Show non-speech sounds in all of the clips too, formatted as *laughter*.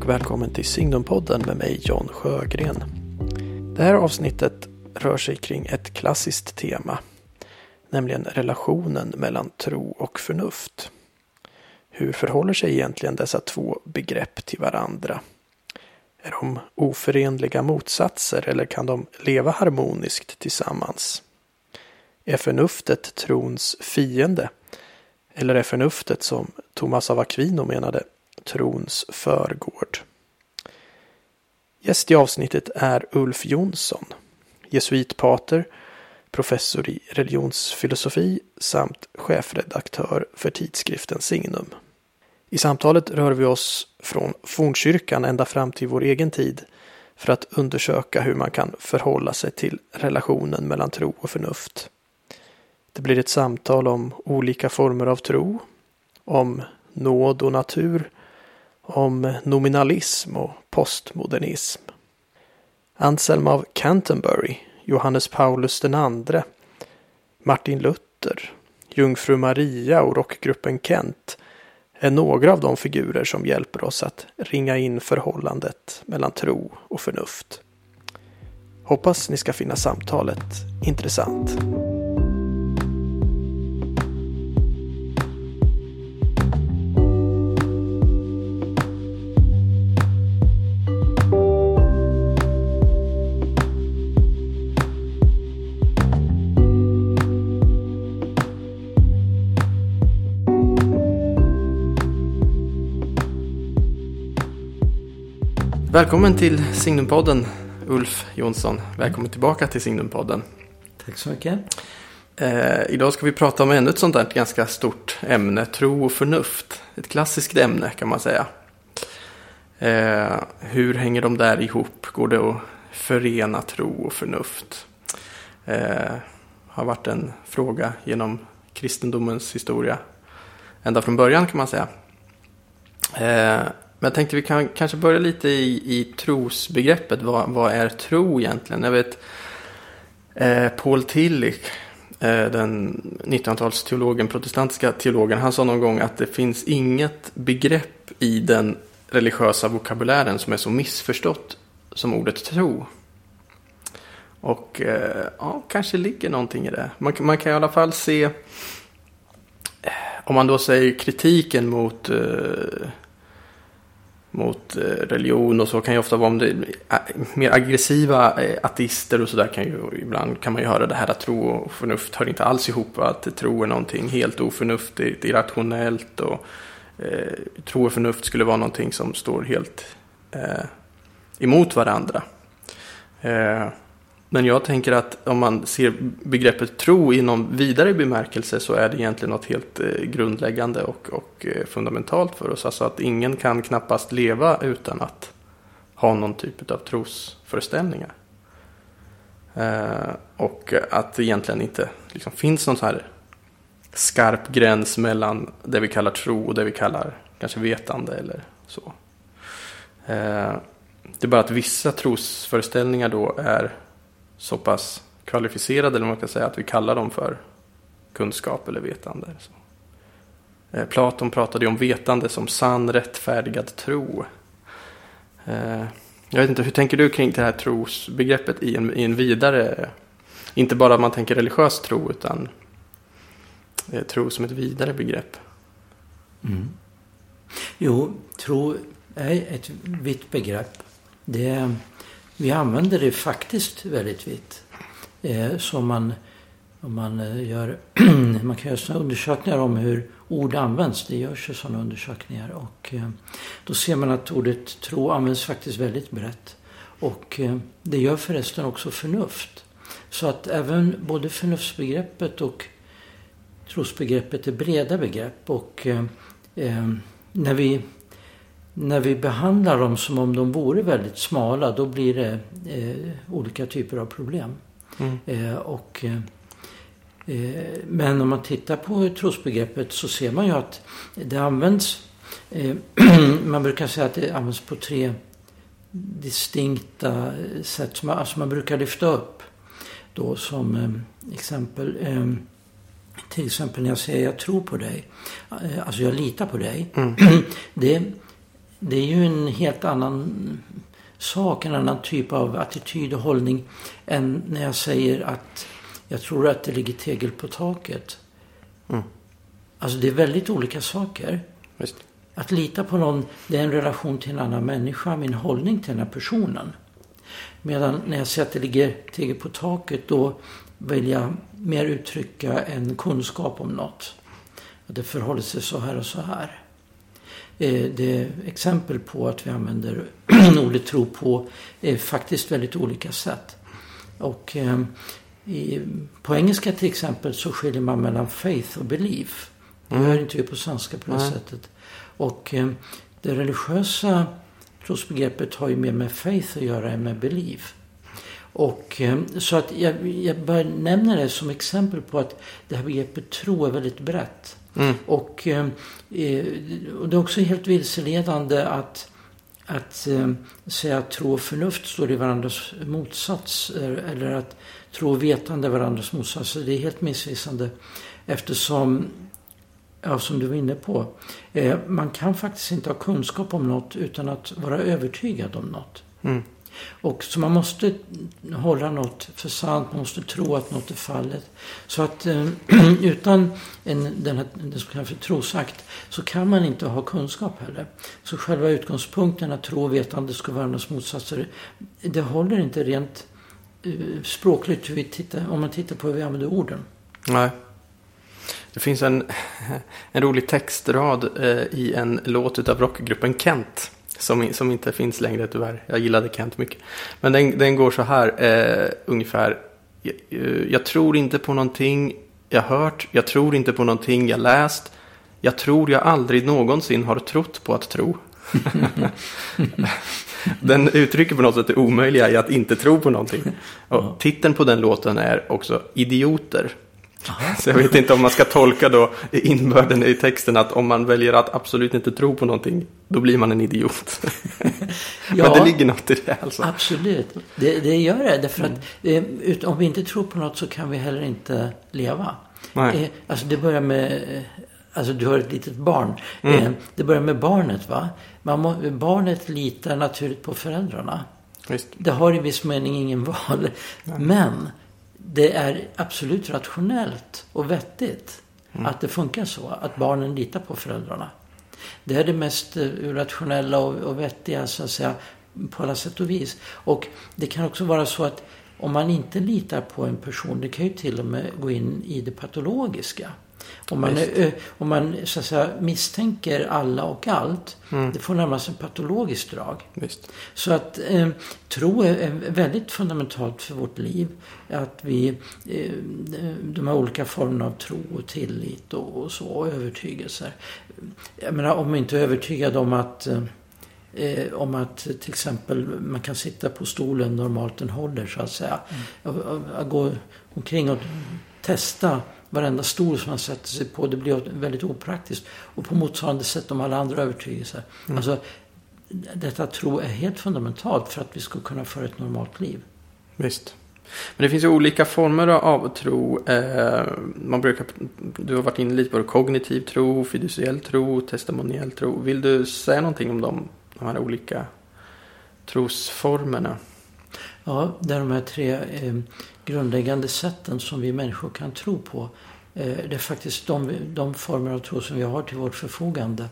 Och välkommen till Signumpodden med mig John Sjögren. Det här avsnittet rör sig kring ett klassiskt tema, nämligen relationen mellan tro och förnuft. Hur förhåller sig egentligen dessa två begrepp till varandra? Är de oförenliga motsatser eller kan de leva harmoniskt tillsammans? Är förnuftet trons fiende? Eller är förnuftet, som Thomas av Aquino menade, trons förgård? Gäst i avsnittet är Ulf Jonsson, jesuitpater, professor i religionsfilosofi samt chefredaktör för tidskriften Signum. I samtalet rör vi oss från fornkyrkan ända fram till vår egen tid för att undersöka hur man kan förhålla sig till relationen mellan tro och förnuft. Det blir ett samtal om olika former av tro, om nåd och natur, om nominalism och postmodernism. Anselm av Canterbury, Johannes Paulus II, Martin Luther, Jungfru Maria och rockgruppen Kent är några av de figurer som hjälper oss att ringa in förhållandet mellan tro och förnuft. Hoppas ni ska finna samtalet intressant. Välkommen till Signumpodden Ulf Jonsson. Välkommen tillbaka till Signumpodden. Tack så mycket. Eh, idag ska vi prata om ännu ett sånt där ganska stort ämne, tro och förnuft. Ett klassiskt ämne kan man säga. Eh, hur hänger de där ihop? Går det att förena tro och förnuft? Eh, har varit en fråga genom kristendomens historia. Ända från början kan man säga. Men jag tänkte vi kan kanske börja lite i, i trosbegreppet. Vad, vad är tro egentligen? Jag vet eh, Paul Tillich, eh, den 1900-talsteologen, protestantiska teologen, han sa någon gång att det finns inget begrepp i den religiösa vokabulären som är så missförstått som ordet tro. Och eh, ja, kanske ligger någonting i det. Man, man kan i alla fall se, eh, om man då säger kritiken mot eh, mot eh, religion och så kan ju ofta vara om det eh, mer aggressiva eh, ateister och så där kan ju ibland kan man ju höra det här att tro och förnuft hör inte alls ihop att tro är någonting helt oförnuftigt, irrationellt och eh, tro och förnuft skulle vara någonting som står helt eh, emot varandra. Eh, men jag tänker att om man ser begreppet tro i någon vidare bemärkelse så är det egentligen något helt eh, grundläggande och, och eh, fundamentalt för oss. Alltså att ingen kan knappast leva utan att ha någon typ av trosföreställningar. Eh, och att det egentligen inte liksom, finns någon så här skarp gräns mellan det vi kallar tro och det vi kallar kanske vetande eller så. Eh, det är bara att vissa trosföreställningar då är så pass kvalificerade, eller man kan säga, att vi kallar dem för kunskap eller vetande. Så. Eh, Platon pratade ju om vetande som sann rättfärdigad tro. Eh, jag vet inte, hur tänker du kring det här trosbegreppet i en, i en vidare, inte bara att man tänker religiös tro, utan eh, tro som ett vidare begrepp? Mm. Jo, tro är ett vitt begrepp. Det vi använder det faktiskt väldigt vitt. Eh, så man, om man, eh, gör, *clears throat* man kan göra undersökningar om hur ord används. Det görs ju sådana undersökningar. Och, eh, då ser man att ordet tro används faktiskt väldigt brett. Och eh, det gör förresten också förnuft. Så att även både förnuftsbegreppet och trosbegreppet är breda begrepp. Och eh, eh när vi när vi behandlar dem som om de vore väldigt smala då blir det eh, olika typer av problem. Mm. Eh, och, eh, men om man tittar på trosbegreppet så ser man ju att det används eh, *clears throat* man brukar säga att det används på tre distinkta sätt. Man, alltså man brukar lyfta upp då som eh, exempel eh, till exempel när jag säger jag tror på dig. Alltså jag litar på dig. Mm. *clears throat* Det det är ju en helt annan sak, en annan typ av attityd och hållning än när jag säger att jag tror att det ligger tegel på taket. Mm. Alltså det är väldigt olika saker. Visst. Att lita på någon, det är en relation till en annan människa, min hållning till den här personen. Medan när jag säger att det ligger tegel på taket, då vill jag mer uttrycka en kunskap om något. Att det förhåller sig så här och så här. Eh, det exempel på att vi använder *clears throat* ordet tro på är faktiskt väldigt olika sätt. Och eh, i, på engelska till exempel så skiljer man mellan faith och belief. Det Mm. gör inte vi på svenska på det Nej. sättet. Och eh, det religiösa trosbegreppet har ju mer med faith att göra än med belief. Och eh, så att jag, jag bara nämner det som exempel på att det här begreppet tro är väldigt brett. Mm. Och, eh, eh, och det är också helt vilseledande att, att eh, säga att tro och förnuft står i varandras motsats. eh, Eller att tro och vetande är varandras motsats. Det är helt missvisande. Eftersom, ja, som du var inne på, eh, man kan faktiskt inte ha kunskap om något utan att vara övertygad om något. Mm. Och så man måste hålla något för sant, man måste tro att något är fallet. Så att eh, *clears throat* utan en, den här, det som kallas för trosakt så kan man inte ha kunskap heller. Så själva utgångspunkten att tro och vetande ska vara varandras motsatser, det håller inte rent eh, språkligt hur vi tittar, om man tittar på hur vi använder orden. Nej. Det finns en, *laughs* en rolig textrad eh, i en låt av rockgruppen Kent. Som, som inte finns längre tyvärr. Jag gillade Kent mycket. Men den, den går så här eh, ungefär. Jag, eh, jag tror inte på någonting jag hört. Jag tror inte på någonting jag läst. Jag tror jag aldrig någonsin har trott på att tro. *laughs* den uttrycker på något sätt det omöjliga i att inte tro på någonting. Och titeln på den låten är också Idioter. Så jag vet inte om man ska tolka då inbörden i texten att om man väljer att absolut inte tro på någonting, då blir man en idiot. *laughs* Men det ligger något i det alltså. Absolut, det, det gör det. Därför att eh, ut, om vi inte tror på något så kan vi heller inte leva. Nej. Eh, alltså det börjar med, eh, alltså du har ett litet barn. Mm. Det börjar med barnet va. Må, barnet litar naturligt på föräldrarna. Visst. Det har i viss mening ingen val. Men det är absolut rationellt och vettigt att det funkar så. Att barnen litar på föräldrarna. Det är det mest eh, rationella och, och vettiga så att säga på alla sätt och vis. Och det kan också vara så att om man inte litar på en person, det kan ju till och med gå in i det patologiska. Om man, ö- om man så att säga, misstänker alla och allt, Mm. det får närmast en patologiskt drag. Visst. Så att eh, tro är, är väldigt fundamentalt för vårt liv. Att vi, eh, de här olika formerna av tro och tillit och, och så, och övertygelser. Jag menar om vi inte är övertygade om att eh, Eh, om att till exempel man kan sitta på stolen normalt den håller så att säga. Och, och, och gå omkring och testa varenda stol som man sätter sig på. Det blir väldigt opraktiskt. Och på motsvarande sätt om alla andra övertygelser. Alltså, detta tro är helt fundamentalt för att vi ska kunna föra ett normalt liv. Visst. Men det finns ju olika former av tro. Eh, man brukar, du har varit inne lite på det. Kognitiv tro, fiduciell tro, testimoniell tro. Vill du säga någonting om de, de här olika trosformerna? Ja, det är de här tre eh, grundläggande sätten som vi människor kan tro på. Eh, det är faktiskt de, de former av tro som vi har till vårt förfogande.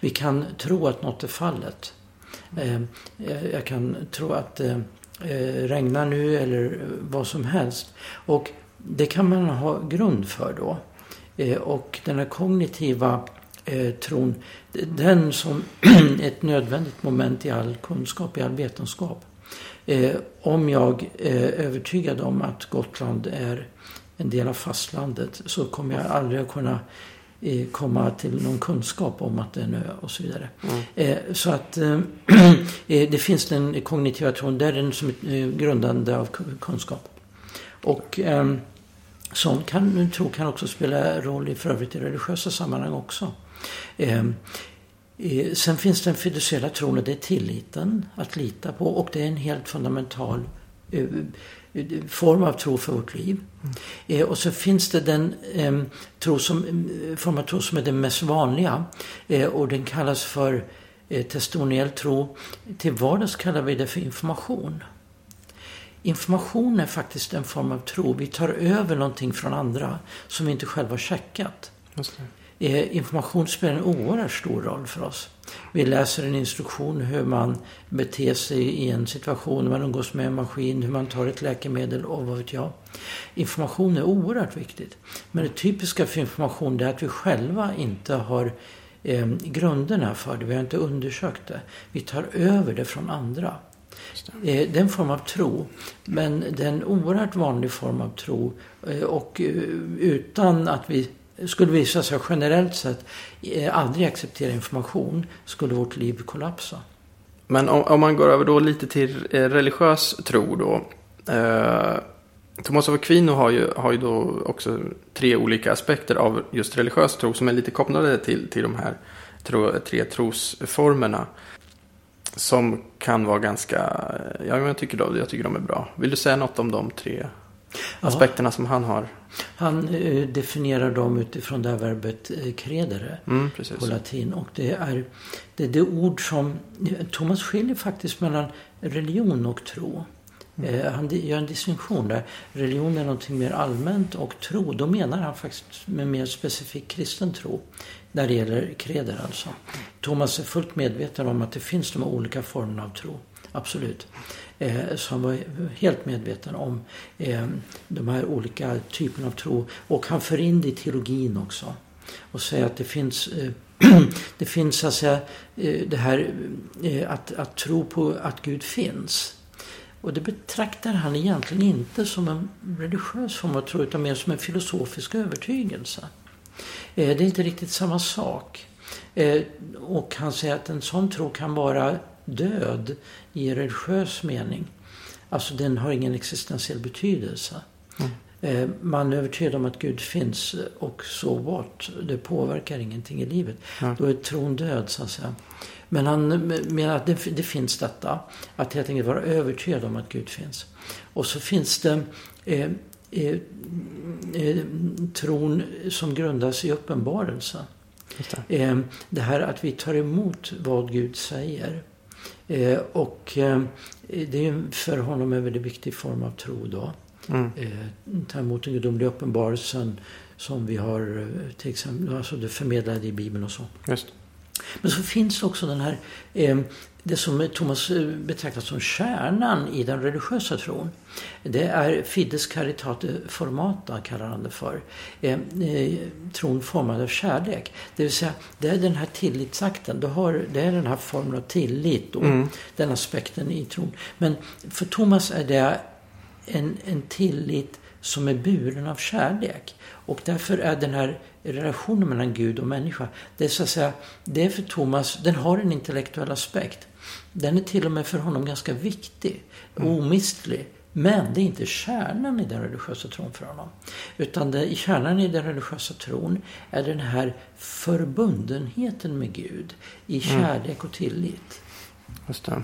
Vi kan tro att något är fallet. Eh, jag- kan tro att eh, det regnar nu eller vad som helst. Och det kan man ha grund för då. Och den här kognitiva tron, den som *clears throat* ett nödvändigt moment i all kunskap, i all vetenskap. Eh, om jag är övertygad om att Gotland är en del av fastlandet så kommer jag aldrig att kunna eh, komma till någon kunskap om att det är en ö och så vidare. Eh, så att eh, *clears throat* eh, det finns den kognitiva tron, där är den som ett eh, grundande av ku- kunskap. Och eh, sån kan, tro kan också spela roll i för övrigt i religiösa sammanhang också. Eh, Sen finns den fiduciella tron och det är tilliten att lita på och det är en helt fundamental eh, form av tro för vårt liv. Eh, Och så finns det den tro som, form av tro som är den mest vanliga och den kallas för testimoniell tro. Till vardags kallar vi det för information. Information är faktiskt en form av tro. Vi tar över någonting från andra som vi inte själva checkat. Eh, information spelar en oerhört stor roll för oss. Vi läser en instruktion hur man beter sig i en situation, när man umgås med en maskin, hur man tar ett läkemedel och vad vet jag. Information är oerhört viktigt. Men det typiska för information är att vi själva inte har eh, grunderna för det. Vi har inte undersökt det. Vi tar över det från andra. Det. Eh, det är en form av tro. Men det är en oerhört vanlig form av tro. Eh, och utan att vi skulle visa sig generellt sett eh, aldrig acceptera information skulle vårt liv kollapsa. Men om, om man går över då lite till eh, religiös tro då. Eh, Thomas av Aquino har ju, har ju då också tre olika aspekter av just religiös tro som är lite kopplade till, till de här tro, tre trosformerna. Som kan vara ganska, ja jag tycker, då, jag tycker de är bra. Vill du säga något om de tre aspekterna som han har? Han eh, definierar dem utifrån det här verbet eh, credere mm, på latin. Och det är, det är det ord som Thomas skiljer faktiskt mellan religion och tro. Mm. Eh, han gör en distinktion där. Religion är någonting mer allmänt och tro, då menar han faktiskt med mer specifik kristen tro. När det gäller kreder alltså. Thomas är fullt medveten om att det finns de olika formerna av tro. Absolut. Eh, som var helt medveten om eh, de här olika typerna av tro. Och han för in det i teologin också. Och säger att det finns eh, *clears throat* det finns alltså eh, det här eh, att, att tro på att Gud finns. Och det betraktar han egentligen inte som en religiös form av tro utan mer som en filosofisk övertygelse. Eh, det är inte riktigt samma sak. Eh, och han säger att en sån tro kan vara död i religiös mening. Alltså den har ingen existentiell betydelse. Mm. Eh, man är övertygad om att Gud finns och så what. Det påverkar ingenting i livet. Mm. Då är tron död så att säga. Men han menar att det, det, finns detta. Att helt enkelt vara övertygad om att Gud finns. Och så finns det eh, eh, eh, tron som grundas i uppenbarelse. Det. Eh, det här att vi tar emot vad Gud säger. Eh, och eh, det är för honom en väldigt viktig form av tro då. Mm. ta emot den gudomliga uppenbarelsen som vi har till exempel, alltså det förmedlade i Bibeln och så. Just. Men så finns också den här, eh, det som Thomas eh, betraktar som kärnan i den religiösa tron. Det är Fides caritate formata, kallar han det för. Eh, tron formad av kärlek. Det vill säga, det är den här tillitsakten. Det är den här formen av tillit då. Mm. Den aspekten i tron. Men för Thomas är det en, en tillit som är buren av kärlek. Och därför är den här relationen mellan Gud och människa, det är så att säga, det är för Thomas, den har en intellektuell aspekt. Den är till och med för honom ganska viktig, mm. omistlig. Men det är inte kärnan i den religiösa tron för honom. Utan det, kärnan i den religiösa tron är den här förbundenheten med Gud i mm. kärlek och tillit. Just det.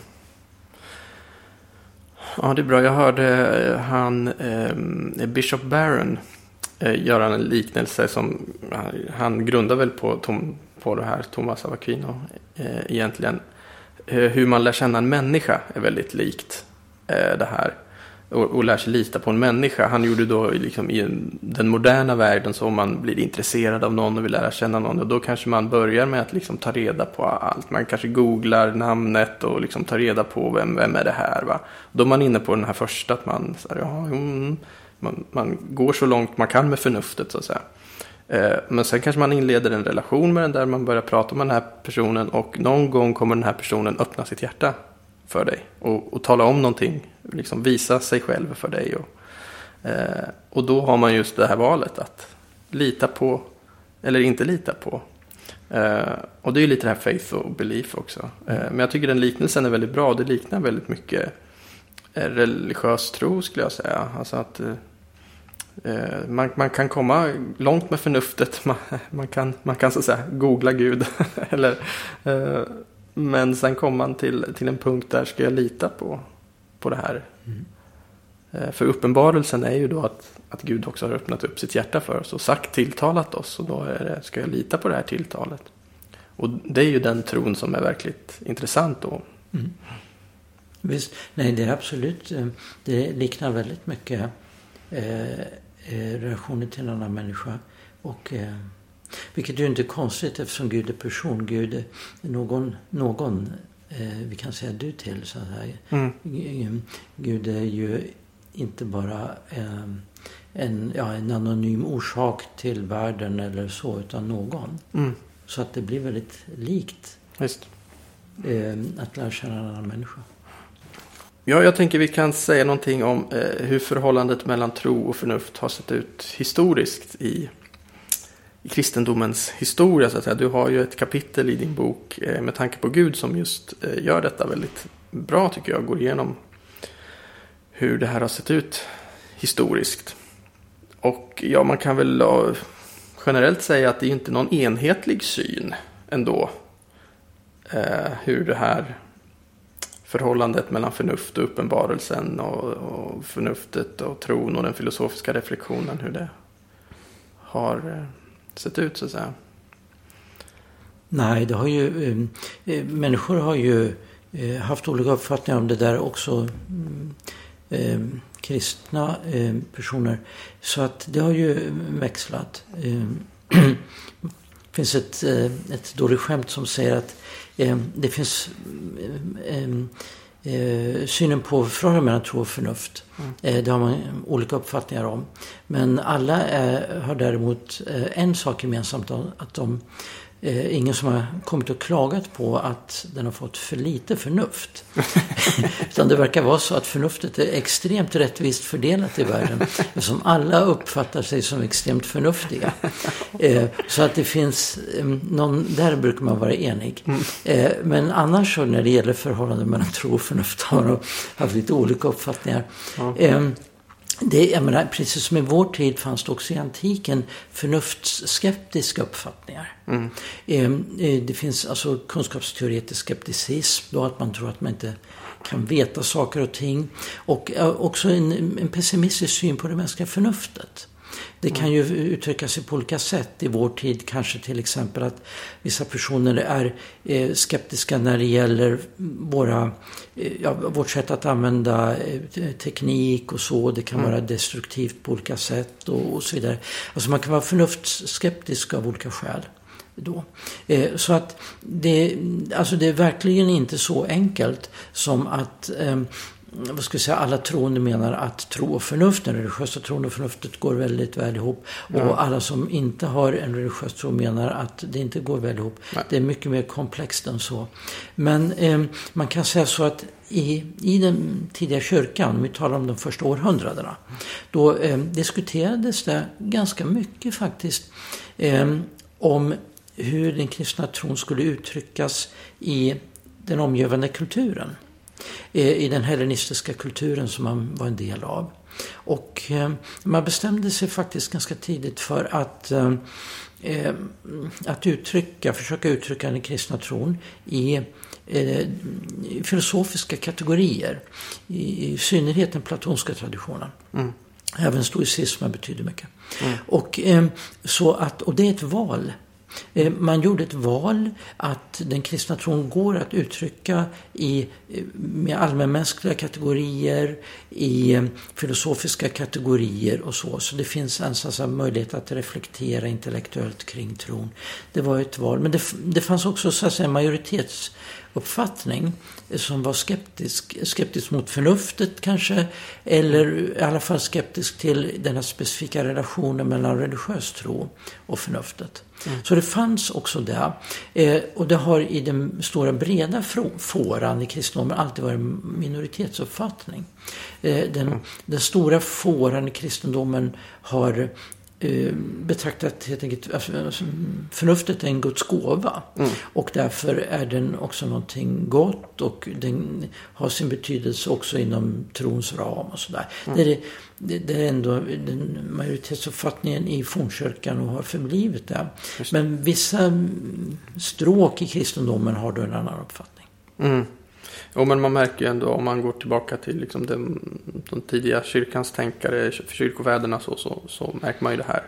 Ja, det är bra. Jag hörde eh, han, ehm, eh, Bishop Barron eh, göra en liknelse som eh, han grundar väl på, tom, på det här Thomas av Aquino eh, egentligen. Eh, hur man lär känna en människa är väldigt likt eh, det här och, och lär sig lita på en människa. Han gjorde då liksom i den moderna världen så om man blir intresserad av någon och vill lära känna någon. Och då kanske man börjar med att liksom ta reda på allt. Man kanske googlar namnet och liksom tar reda på vem, vem är det här. Va? Då är man inne på den här första att man, så här, ja, mm, man, man går så långt man kan med förnuftet så att säga. Eh, men sen kanske man inleder en relation med den där, man börjar prata med den här personen och någon gång kommer den här personen öppna sitt hjärta för dig och, och tala om någonting, liksom visa sig själv för dig. Och, eh, och då har man just det här valet att lita på eller inte lita på. Eh, och det är ju lite det här faith och belief också. Eh, men jag tycker den liknelsen är väldigt bra. Det liknar väldigt mycket eh, religiös tro skulle jag säga. Alltså att eh, eh man, man kan komma långt med förnuftet. *laughs* Man, man kan, man kan så att säga googla Gud. *laughs* eller eh, men sen kommer man till, till en punkt där ska jag lita på, på det här. Mm. För uppenbarelsen är ju då att, att Gud också har öppnat upp sitt hjärta för oss och sagt tilltalat oss. Och då är det, ska jag lita på det här tilltalet. Och det är ju den tron som är verkligt intressant då. Mm. Visst, nej det är absolut, eh, det liknar väldigt mycket eh, eh, relationen till en annan människa. Och, eh, vilket ju inte är konstigt eftersom Gud är person. Gud är någon, någon vi kan säga du till. Så här. Mm. Gud är ju inte bara eh, en, ja, en anonym orsak till världen eller så, utan någon. Mm. Så att det blir väldigt likt. Just. Eh, att lära känna en annan människa. Ja, jag tänker vi kan säga någonting om eh, hur förhållandet mellan tro och förnuft har sett ut historiskt i kristendomens historia. Så att säga. Du har ju ett kapitel i din bok eh, med tanke på Gud som just eh, gör detta väldigt bra tycker jag. Går igenom hur det här har sett ut historiskt. Och ja, man kan väl generellt säga att det är inte någon enhetlig syn ändå. Eh, hur det här förhållandet mellan förnuft och uppenbarelsen och, och förnuftet och tron och den filosofiska reflektionen. Hur det har eh, sett ut så att säga. Nej, det har ju, eh, eh, människor har ju eh, haft olika uppfattningar om det där också. Mm, eh, kristna eh, personer. Så att det har ju växlat. det eh, *clears throat* finns ett, ett dåligt skämt som säger att Eh, det finns eh, eh, synen på förhållandet mellan tro och förnuft. Mm. det har man olika uppfattningar om. Men alla är, har däremot en sak gemensamt. Att de eh, ingen som har kommit och klagat på att den har fått för lite förnuft. *laughs* Utan det verkar vara så att förnuftet är extremt rättvist fördelat i världen. Eftersom alla uppfattar sig som extremt förnuftiga. Eh, så att det finns eh, någon, där brukar man vara enig. Mm. Eh, men annars så när det gäller förhållanden mellan tro och förnuft har man haft lite olika uppfattningar. Det, jag menar, precis som i vår tid fanns det också i antiken förnuftsskeptiska uppfattningar. Mm. Ehm, eh, det finns alltså kunskapsteoretisk skepticism, då att man tror att man inte kan veta saker och ting. Och eh, också en, en pessimistisk syn på det mänskliga förnuftet. Det kan ju uttrycka sig på olika sätt i vår tid. Kanske till exempel att vissa personer är eh, skeptiska när det gäller våra, eh, ja, vårt sätt att använda eh, teknik och så. Det kan mm. vara destruktivt på olika sätt och, och så vidare. Alltså man kan vara förnuftsskeptisk av olika skäl. Då. Så att det, alltså det är verkligen inte så enkelt som att vad ska jag säga, alla troende menar att tro och förnuft, den religiösa tron och förnuftet går väldigt väl ihop. Ja. Och alla som inte har en religiös tro menar att det inte går väl ihop. Nej. Det är mycket mer komplext än så. Men eh, man kan säga så att i, i den tidiga kyrkan, om vi talar om de första århundradena, då eh, diskuterades det ganska mycket faktiskt eh, om hur den kristna tron skulle uttryckas i den omgivande kulturen. Eh, i den hellenistiska kulturen som man var en del av. Och eh, man bestämde sig faktiskt ganska tidigt för att, eh, att uttrycka, försöka uttrycka den kristna tron i filosofiska kategorier. I, synnerhet den platonska traditionen. Mm. Även stoicismen betyder mycket. Mm. Och, så att, och det är ett val Eh, Eh, man gjorde ett val att den kristna tron går att uttrycka i, eh, med allmänmänskliga kategorier, i eh, filosofiska kategorier och så. Så det finns en alltså, möjlighet att reflektera intellektuellt kring tron. Det var ett val. Men det, det fanns också så att säga, majoritetsuppfattning som var skeptisk, skeptisk mot förnuftet kanske, eller i alla fall skeptisk till den här specifika relationen mellan religiös tro och förnuftet. Mm. Så det fanns också det. Eh, och det har i den stora breda fåran i kristendomen alltid varit en minoritetsuppfattning. Eh, den, mm. den stora fåran i kristendomen har betraktat helt enkelt, alltså, förnuftet är en Guds gåva. Mm. Och därför är den också någonting gott och den har sin betydelse också inom trons ram och sådär. Mm. Det, är, det, det är ändå den majoritetsuppfattningen i fornkyrkan och har förblivit det. Men vissa stråk i kristendomen har då en annan uppfattning. Mm. Jo, men man märker ju ändå om man går tillbaka till liksom den, de tidiga kyrkans tänkare, kyrkovärderna så, så, så märker man ju det här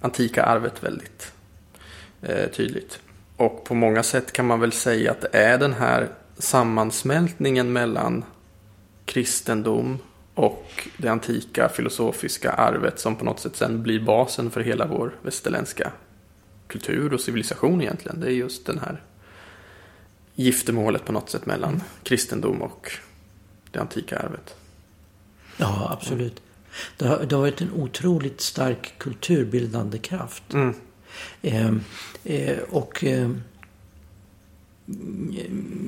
antika arvet väldigt eh, tydligt. och på många sätt kan man väl säga att det är den här sammansmältningen mellan kristendom och det antika filosofiska arvet som på något sätt sen blir basen för hela vår västerländska kultur och civilisation egentligen. Det är just den här giftermålet på något sätt mellan kristendom och det antika arvet. Ja, absolut. Det har, det har varit en otroligt stark kulturbildande kraft. Mm. Eh, eh, och eh,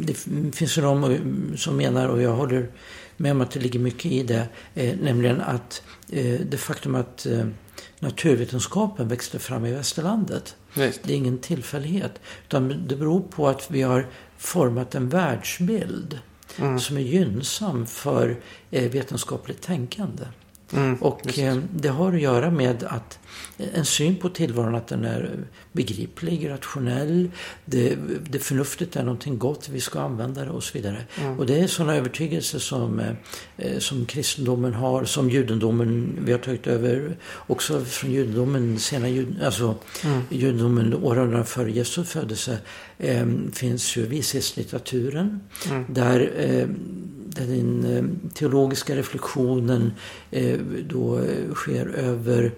det finns ju de som menar, och jag håller med om att det ligger mycket i det, eh, nämligen att eh, det faktum att eh, naturvetenskapen växte fram i västerlandet. Visst. Det är ingen tillfällighet. Utan det beror på att vi har format en världsbild Mm. som är gynnsam för eh, vetenskapligt tänkande. Mm, Och eh, det har att göra med att en syn på tillvaron att den är begriplig, rationell, det, det förnuftet är någonting gott, vi ska använda det och så vidare. Mm. Och det är sådana övertygelser som, eh, eh, som kristendomen har, som judendomen vi har tagit över också från judendomen, sena jud, alltså Mm. judendomen århundraden före Jesu födelse eh, finns ju vishetslitteraturen Mm. där, eh, där den eh, teologiska reflektionen eh, då eh, sker över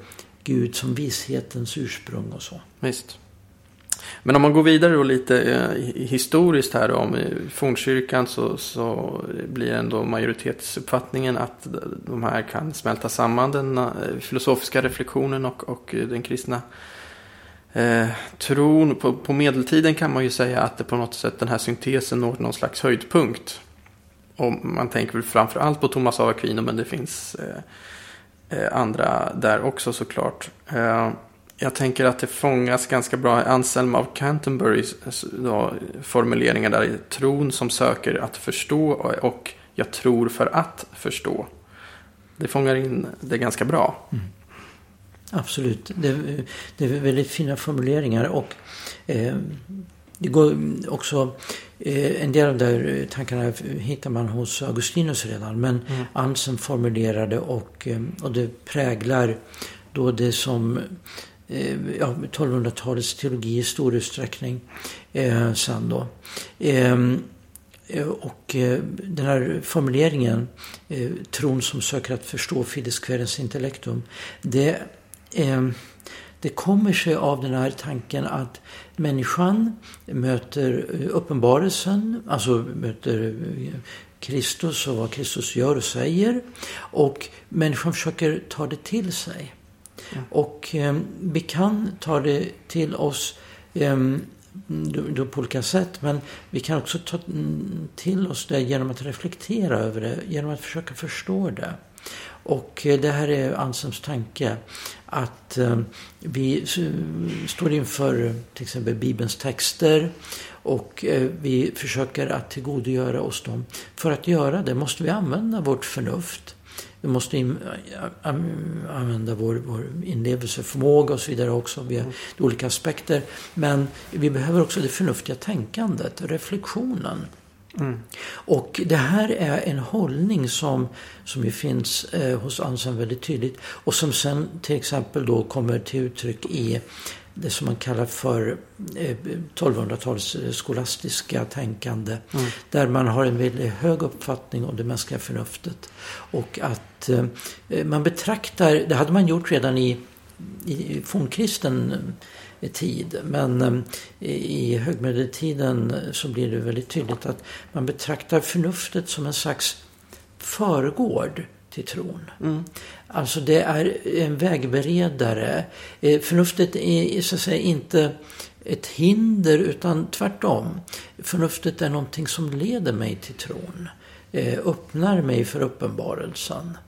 Gud som vishetens ursprung och så. Visst. Men om man går vidare då lite eh, historiskt här då, om fornkyrkan så, så blir ändå majoritetsuppfattningen att de här kan smälta samman den eh, filosofiska reflektionen och, och den kristna eh, tron. På, på medeltiden kan man ju säga att det på något sätt den här syntesen når någon slags höjdpunkt. Och man tänker väl framför allt på Thomas av Aquino men det finns eh, eh, andra där också såklart. Eh, jag tänker att det fångas ganska bra i Anselm av Canterburys då, formuleringar där. i Tron som söker att förstå och jag tror för att förstå. Det fångar in det ganska bra. Mm. Absolut. Det, det är väldigt fina formuleringar och eh, det går också, eh, en del av de där tankarna hittar man hos Augustinus redan. Men Mm. Anselm formulerade och, eh, och det präglar då det som eh, ja, 1200-talets teologi i stor utsträckning eh, sen då. Ehm, eh, och eh, den här formuleringen, eh, tron som söker att förstå fides querens intellectum, det, eh, det kommer sig av den här tanken att människan möter eh, uppenbarelsen, alltså möter eh, Kristus och vad Kristus gör och säger. Och människan försöker ta det till sig. Och eh, vi kan ta det till oss eh, då, på olika sätt. Men vi kan också ta mm, till oss det genom att reflektera över det. Genom att försöka förstå det. Och eh, det här är Anselms tanke. Att eh, vi står inför eh, till exempel Bibelns texter. Och eh, vi försöker att tillgodogöra oss dem. För att göra det måste vi använda vårt förnuft. Vi måste använda vår, vår inlevelseförmåga och så vidare också. Vi har olika aspekter. Men vi behöver också det förnuftiga tänkandet, reflektionen. Mm. Och det här är en hållning som, som ju finns eh, hos Anselm väldigt tydligt. Och som sen till exempel då kommer till uttryck i det som man kallar för eh, 1200-tals eh, skolastiska tänkande. Mm. Där man har en väldigt hög uppfattning om det mänskliga förnuftet. Och att eh, man betraktar, det hade man gjort redan i, i fornkristen eh, tid. Men eh, i högmedeltiden så blir det väldigt tydligt att man betraktar förnuftet som en slags förgård till tron. Mm. Alltså det är en vägberedare. Eh, Förnuftet är så att säga inte ett hinder utan tvärtom. Förnuftet är någonting som leder mig till tron. Eh, Öppnar mig för uppenbarelsen.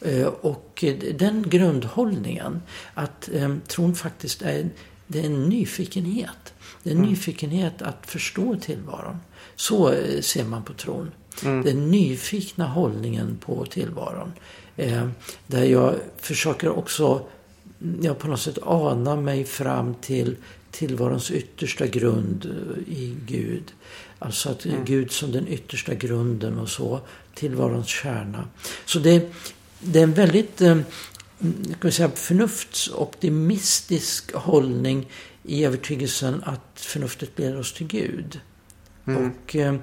Eh, Och eh, den grundhållningen att eh, tron faktiskt är, det är en nyfikenhet. Det är en nyfikenhet att förstå tillvaron. Så eh, ser man på tron. Mm. Den nyfikna hållningen på tillvaron. Eh, där jag försöker också mm, ja, på något sätt ana mig fram till tillvarons yttersta grund eh, i Gud. Alltså att Mm. Gud som den yttersta grunden och så. Tillvarons kärna. Så det, det är en väldigt eh, ska säga, förnuftsoptimistisk hållning i övertygelsen att förnuftet leder oss till Gud. Mm. Och eh,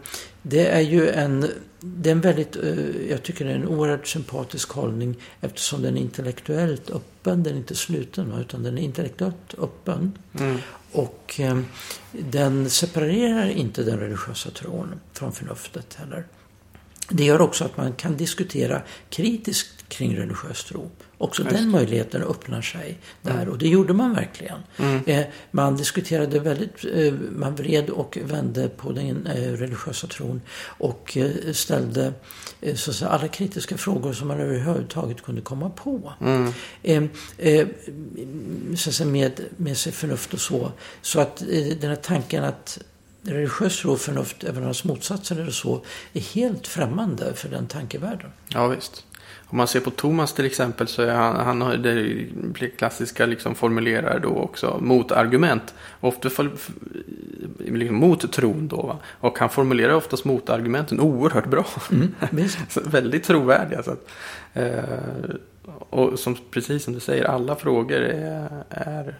det är ju en, det är en väldigt, eh, jag tycker det är en oerhört sympatisk hållning eftersom den är intellektuellt öppen, den är inte sluten utan den är intellektuellt öppen. Mm. Och eh, den separerar inte den religiösa tron från förnuftet heller. Det gör också att man kan diskutera kritiskt kring religiös tro. Också Just. den möjligheten öppnar sig där mm. och det gjorde man verkligen. Mm. Eh, man diskuterade väldigt, eh, man vred och vände på den eh, religiösa tron och eh, ställde eh, så säga, alla kritiska frågor som man överhuvudtaget kunde komma på. Mm. Eh, så säga, med, med sig förnuft och så. Så att den här tanken att religiös tro och förnuft, även hans motsatser eller så, är helt främmande för den tankevärlden. Ja, visst. Om man ser på Thomas till exempel så är han, han har det klassiska liksom formulerar då också motargument. Ofta för, liksom mot tron då. Va? Och han formulerar oftast motargumenten oerhört bra. Mm, *laughs* väldigt trovärdiga. Så att, eh, och som, precis som du säger, alla frågor är, är,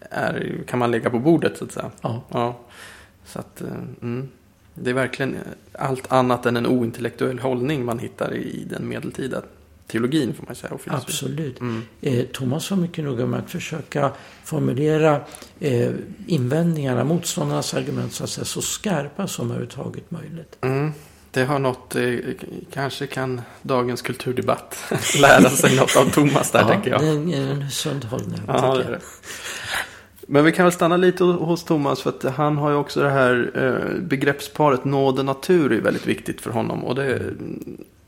är, kan man lägga på bordet så att säga. Ja. ja. Så att, eh, mm. Det är verkligen allt annat än en ointellektuell hållning man hittar i den medeltida teologin får man säga. Absolut. Mm. Eh, Thomas var mycket noga med att försöka formulera eh, invändningarna, motståndarnas argument så att säga så skarpa som överhuvudtaget möjligt. Mm. Det har något, eh, kanske kan dagens kulturdebatt *laughs* lära sig något av Thomas där ja, tänker jag. det är en sund hållning. Ja, det är det. Men vi kan väl stanna lite hos Thomas för att han har ju också det här eh, begreppsparet nåd och natur är väldigt viktigt för honom. Och det,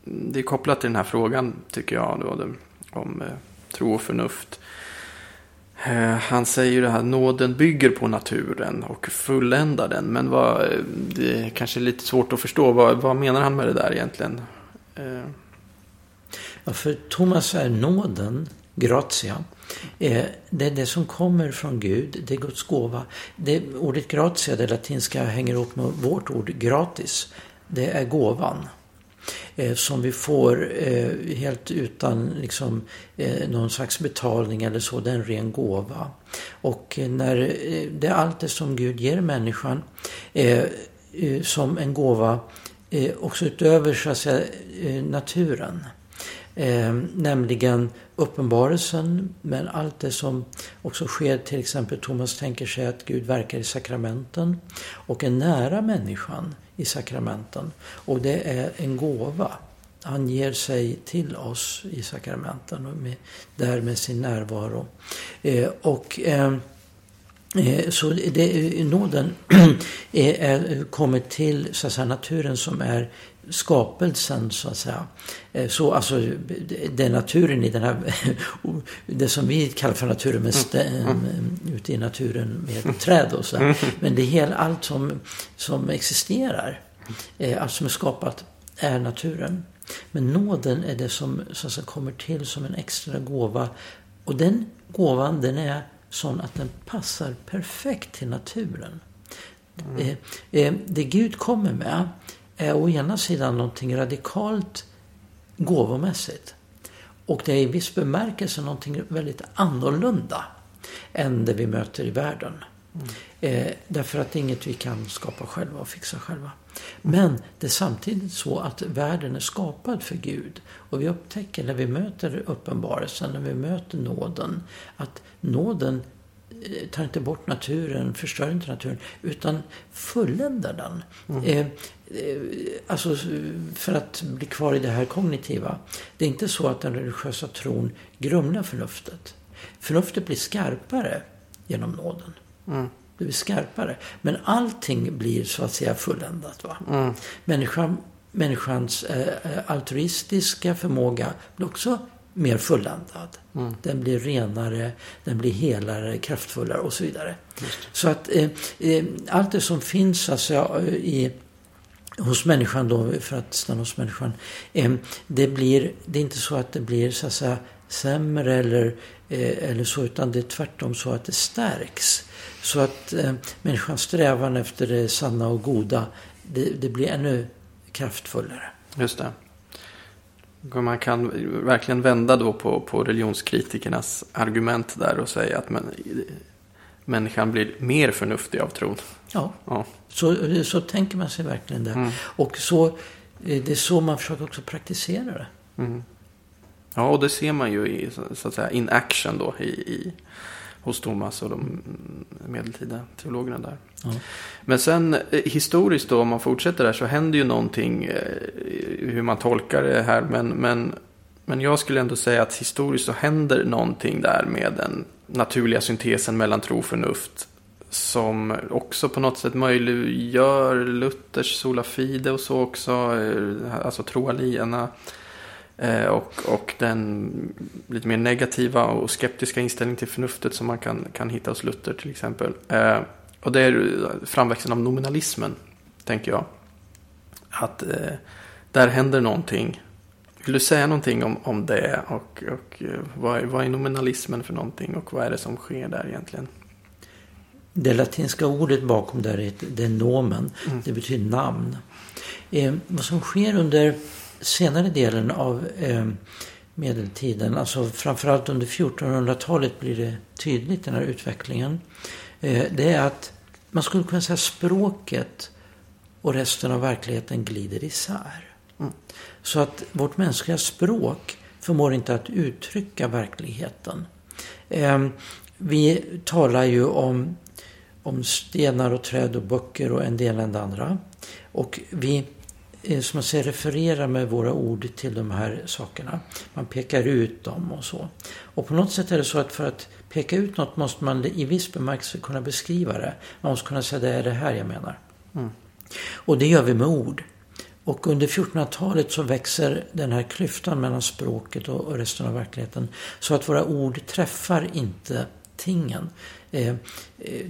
det är kopplat till den här frågan tycker jag då, om eh, tro och förnuft. Eh, han säger ju det här, nåden bygger på naturen och fulländar den. Men vad, eh, det är kanske lite svårt att förstå. Vad, vad menar han med det där egentligen? Eh. Ja, för Thomas är nåden, gratia, Eh, det är det som kommer från Gud, det är Guds gåva. Det, ordet gratia, det latinska, hänger ihop med vårt ord gratis. Det är gåvan. Eh, som vi får eh, helt utan liksom, eh, någon slags betalning eller så. Det är en ren gåva. Och eh, när det är allt det som Gud ger människan som en gåva också utöver så att säga, naturen. Nämligen uppenbarelsen, men allt det som också sker, till exempel Thomas tänker sig att Gud verkar i sakramenten och är nära människan i sakramenten. Och det är en gåva. Han ger sig till oss i sakramenten och med, där med sin närvaro. Eh, och eh, eh så det, nåden *clears throat* är, är, kommer till så att säga, naturen som är skapelsen så att säga. Eh, så alltså den naturen i den här, *laughs* det som vi kallar för naturen med sten, mm. mm. ute i naturen med träd och så. Men det är hela, allt som, som existerar, eh, allt som är skapat är naturen. Men nåden är det som så att säga, kommer till som en extra gåva. Och den gåvan den är sån att den passar perfekt till naturen. Mm. Eh, det Gud kommer med är å ena sidan någonting radikalt gåvomässigt. Och det är i viss bemärkelse någonting väldigt annorlunda än det vi möter i världen. Mm. Eh, därför att det är inget vi kan skapa själva och fixa själva. Men det är samtidigt så att världen är skapad för Gud. Och vi upptäcker när vi möter uppenbarelsen, när vi möter nåden, att nåden Eh, tar inte bort naturen, förstör inte naturen, utan fulländar den. Mm. Eh, eh, alltså, för att bli kvar i det här kognitiva. Det är inte så att den religiösa tron grumlar förnuftet. Förnuftet blir skarpare genom nåden. Mm. Det blir skarpare. Men allting blir så att säga fulländat. Va? Mm. Människan, människans eh, altruistiska förmåga blir också mer fulländad. Mm. Den blir renare, den blir helare, kraftfullare och så vidare. Så att eh, eh, allt det som finns alltså, i, hos människan då, för att stanna hos människan. Eh, det, blir, det är inte så att det blir så att säga, sämre eller, eh, eller så, utan det är tvärtom så att det stärks. Så att eh, människans strävan efter det sanna och goda, det, det blir ännu kraftfullare. Just det. Man kan verkligen vända då på, på religionskritikernas argument där och säga att men, människan blir mer förnuftig av tron. Ja, Ja. så, så tänker man sig verkligen det. Mm. Och så, eh, det är så man försöker också praktisera det. Mm. Ja, och det ser man ju i, så att säga, in action då i, i, hos Thomas och de mm, medeltida teologerna där. Ja. Men sen eh, historiskt då, om man fortsätter där, så händer ju någonting eh, hur man tolkar det här. Men, men, men jag skulle ändå säga att historiskt så händer någonting där med den naturliga syntesen mellan tro och förnuft. Som också på något sätt möjliggör Luthers sola fide och så också. eh, Alltså troalierna. Och, och den lite mer negativa och skeptiska inställning till förnuftet som man kan, kan hitta hos Luther till exempel. Eh, Och det är framväxten av nominalismen, tänker jag. Att eh, där händer någonting. Vill du säga någonting om, om det? Och, och eh, vad, är, vad är nominalismen för någonting? Och vad är det som sker där egentligen? Det latinska ordet bakom där är, ett- det är nomen. Mm. Det betyder namn. Eh, vad som sker under senare delen av eh, medeltiden, alltså framförallt under 1400-talet blir det tydligt den här utvecklingen. Eh, det är att man skulle kunna säga språket och resten av verkligheten glider isär. Mm. Så att vårt mänskliga språk förmår inte att uttrycka verkligheten. Eh, vi talar ju om, om stenar och träd och böcker och en del än det andra. Och vi som man säger, refererar med våra ord till de här sakerna. Man pekar ut dem och så. Och på något sätt är det så att för att peka ut något måste man i viss bemärkelse kunna beskriva det. Man måste kunna säga det är det här jag menar. Mm. Och det gör vi med ord. Och under 1400-talet så växer den här klyftan mellan språket och och resten av verkligheten. Så att våra ord träffar inte tingen. Eh, eh,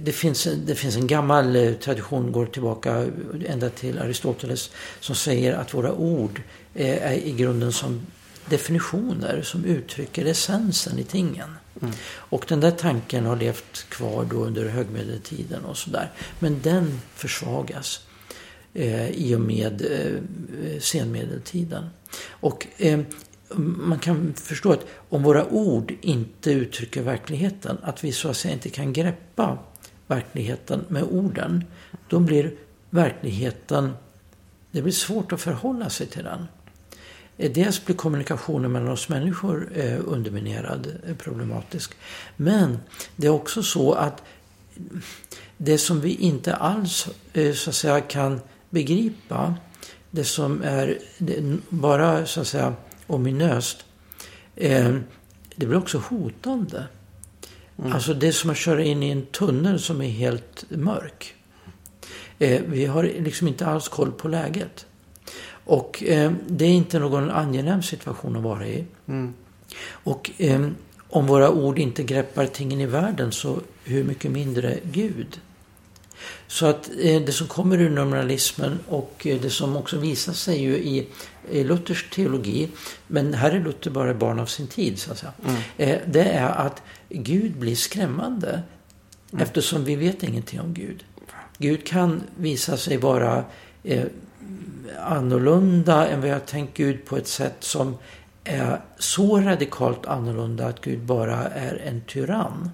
Det finns, en- det finns en gammal eh, tradition, går tillbaka ända till Aristoteles, som säger att våra ord är i grunden som definitioner som uttrycker essensen i tingen. Mm. Och den där tanken har levt kvar då under högmedeltiden och sådär. Men den försvagas eh, i och med eh, senmedeltiden. Och eh, man kan förstå att om våra ord inte uttrycker verkligheten, att vi så att säga inte kan greppa verkligheten med orden, då blir verkligheten, det blir svårt att förhålla sig till den. Eh, dels blir kommunikationen mellan oss människor eh, underminerad, eh, problematisk. Men det är också så att det som vi inte alls så att säga kan begripa, det som är bara så att säga ominöst, eh, det blir också hotande. Mm. Alltså det är som att köra in i en tunnel som är helt mörk. Eh, vi har liksom inte alls koll på läget. Och eh, det är inte någon angenäm situation att vara i. Mm. Och eh, om våra ord inte greppar tingen i världen så hur mycket mindre Gud. Så att eh, det som kommer ur nominalismen och eh, det som också visar sig ju i, i Luthers teologi, men här är Luther bara barn av sin tid så att säga. Mm. Eh, det är att Gud blir skrämmande Mm. eftersom vi vet ingenting om Gud. Gud kan visa sig vara eh, annorlunda än vad jag tänkt Gud på ett sätt som är så radikalt annorlunda att Gud bara är en tyrann.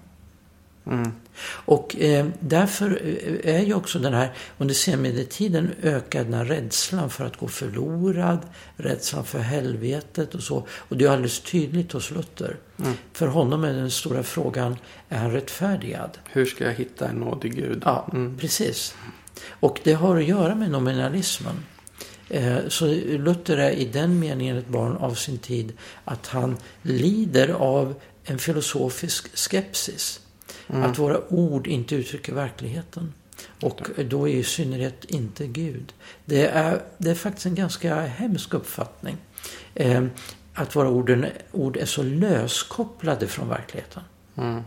Mm. Och eh, därför eh, är ju också den här, under senmedeltiden ökad den här rädslan för att gå förlorad, rädslan för helvetet och så. Och det är alldeles tydligt hos Luther. Mm. För honom är den stora frågan, är han rättfärdigad? Hur ska jag hitta en nådig Gud? Ja, Mm. precis. Och det har att göra med nominalismen. Eh, Så Luther är i den meningen ett barn av sin tid att han lider av en filosofisk skepsis. Mm. Att våra ord inte uttrycker verkligheten. Och då är i synnerhet inte Gud. Det är, det är faktiskt en ganska hemsk uppfattning. Eh, att våra orden, ord är så löskopplade från verkligheten. Mm.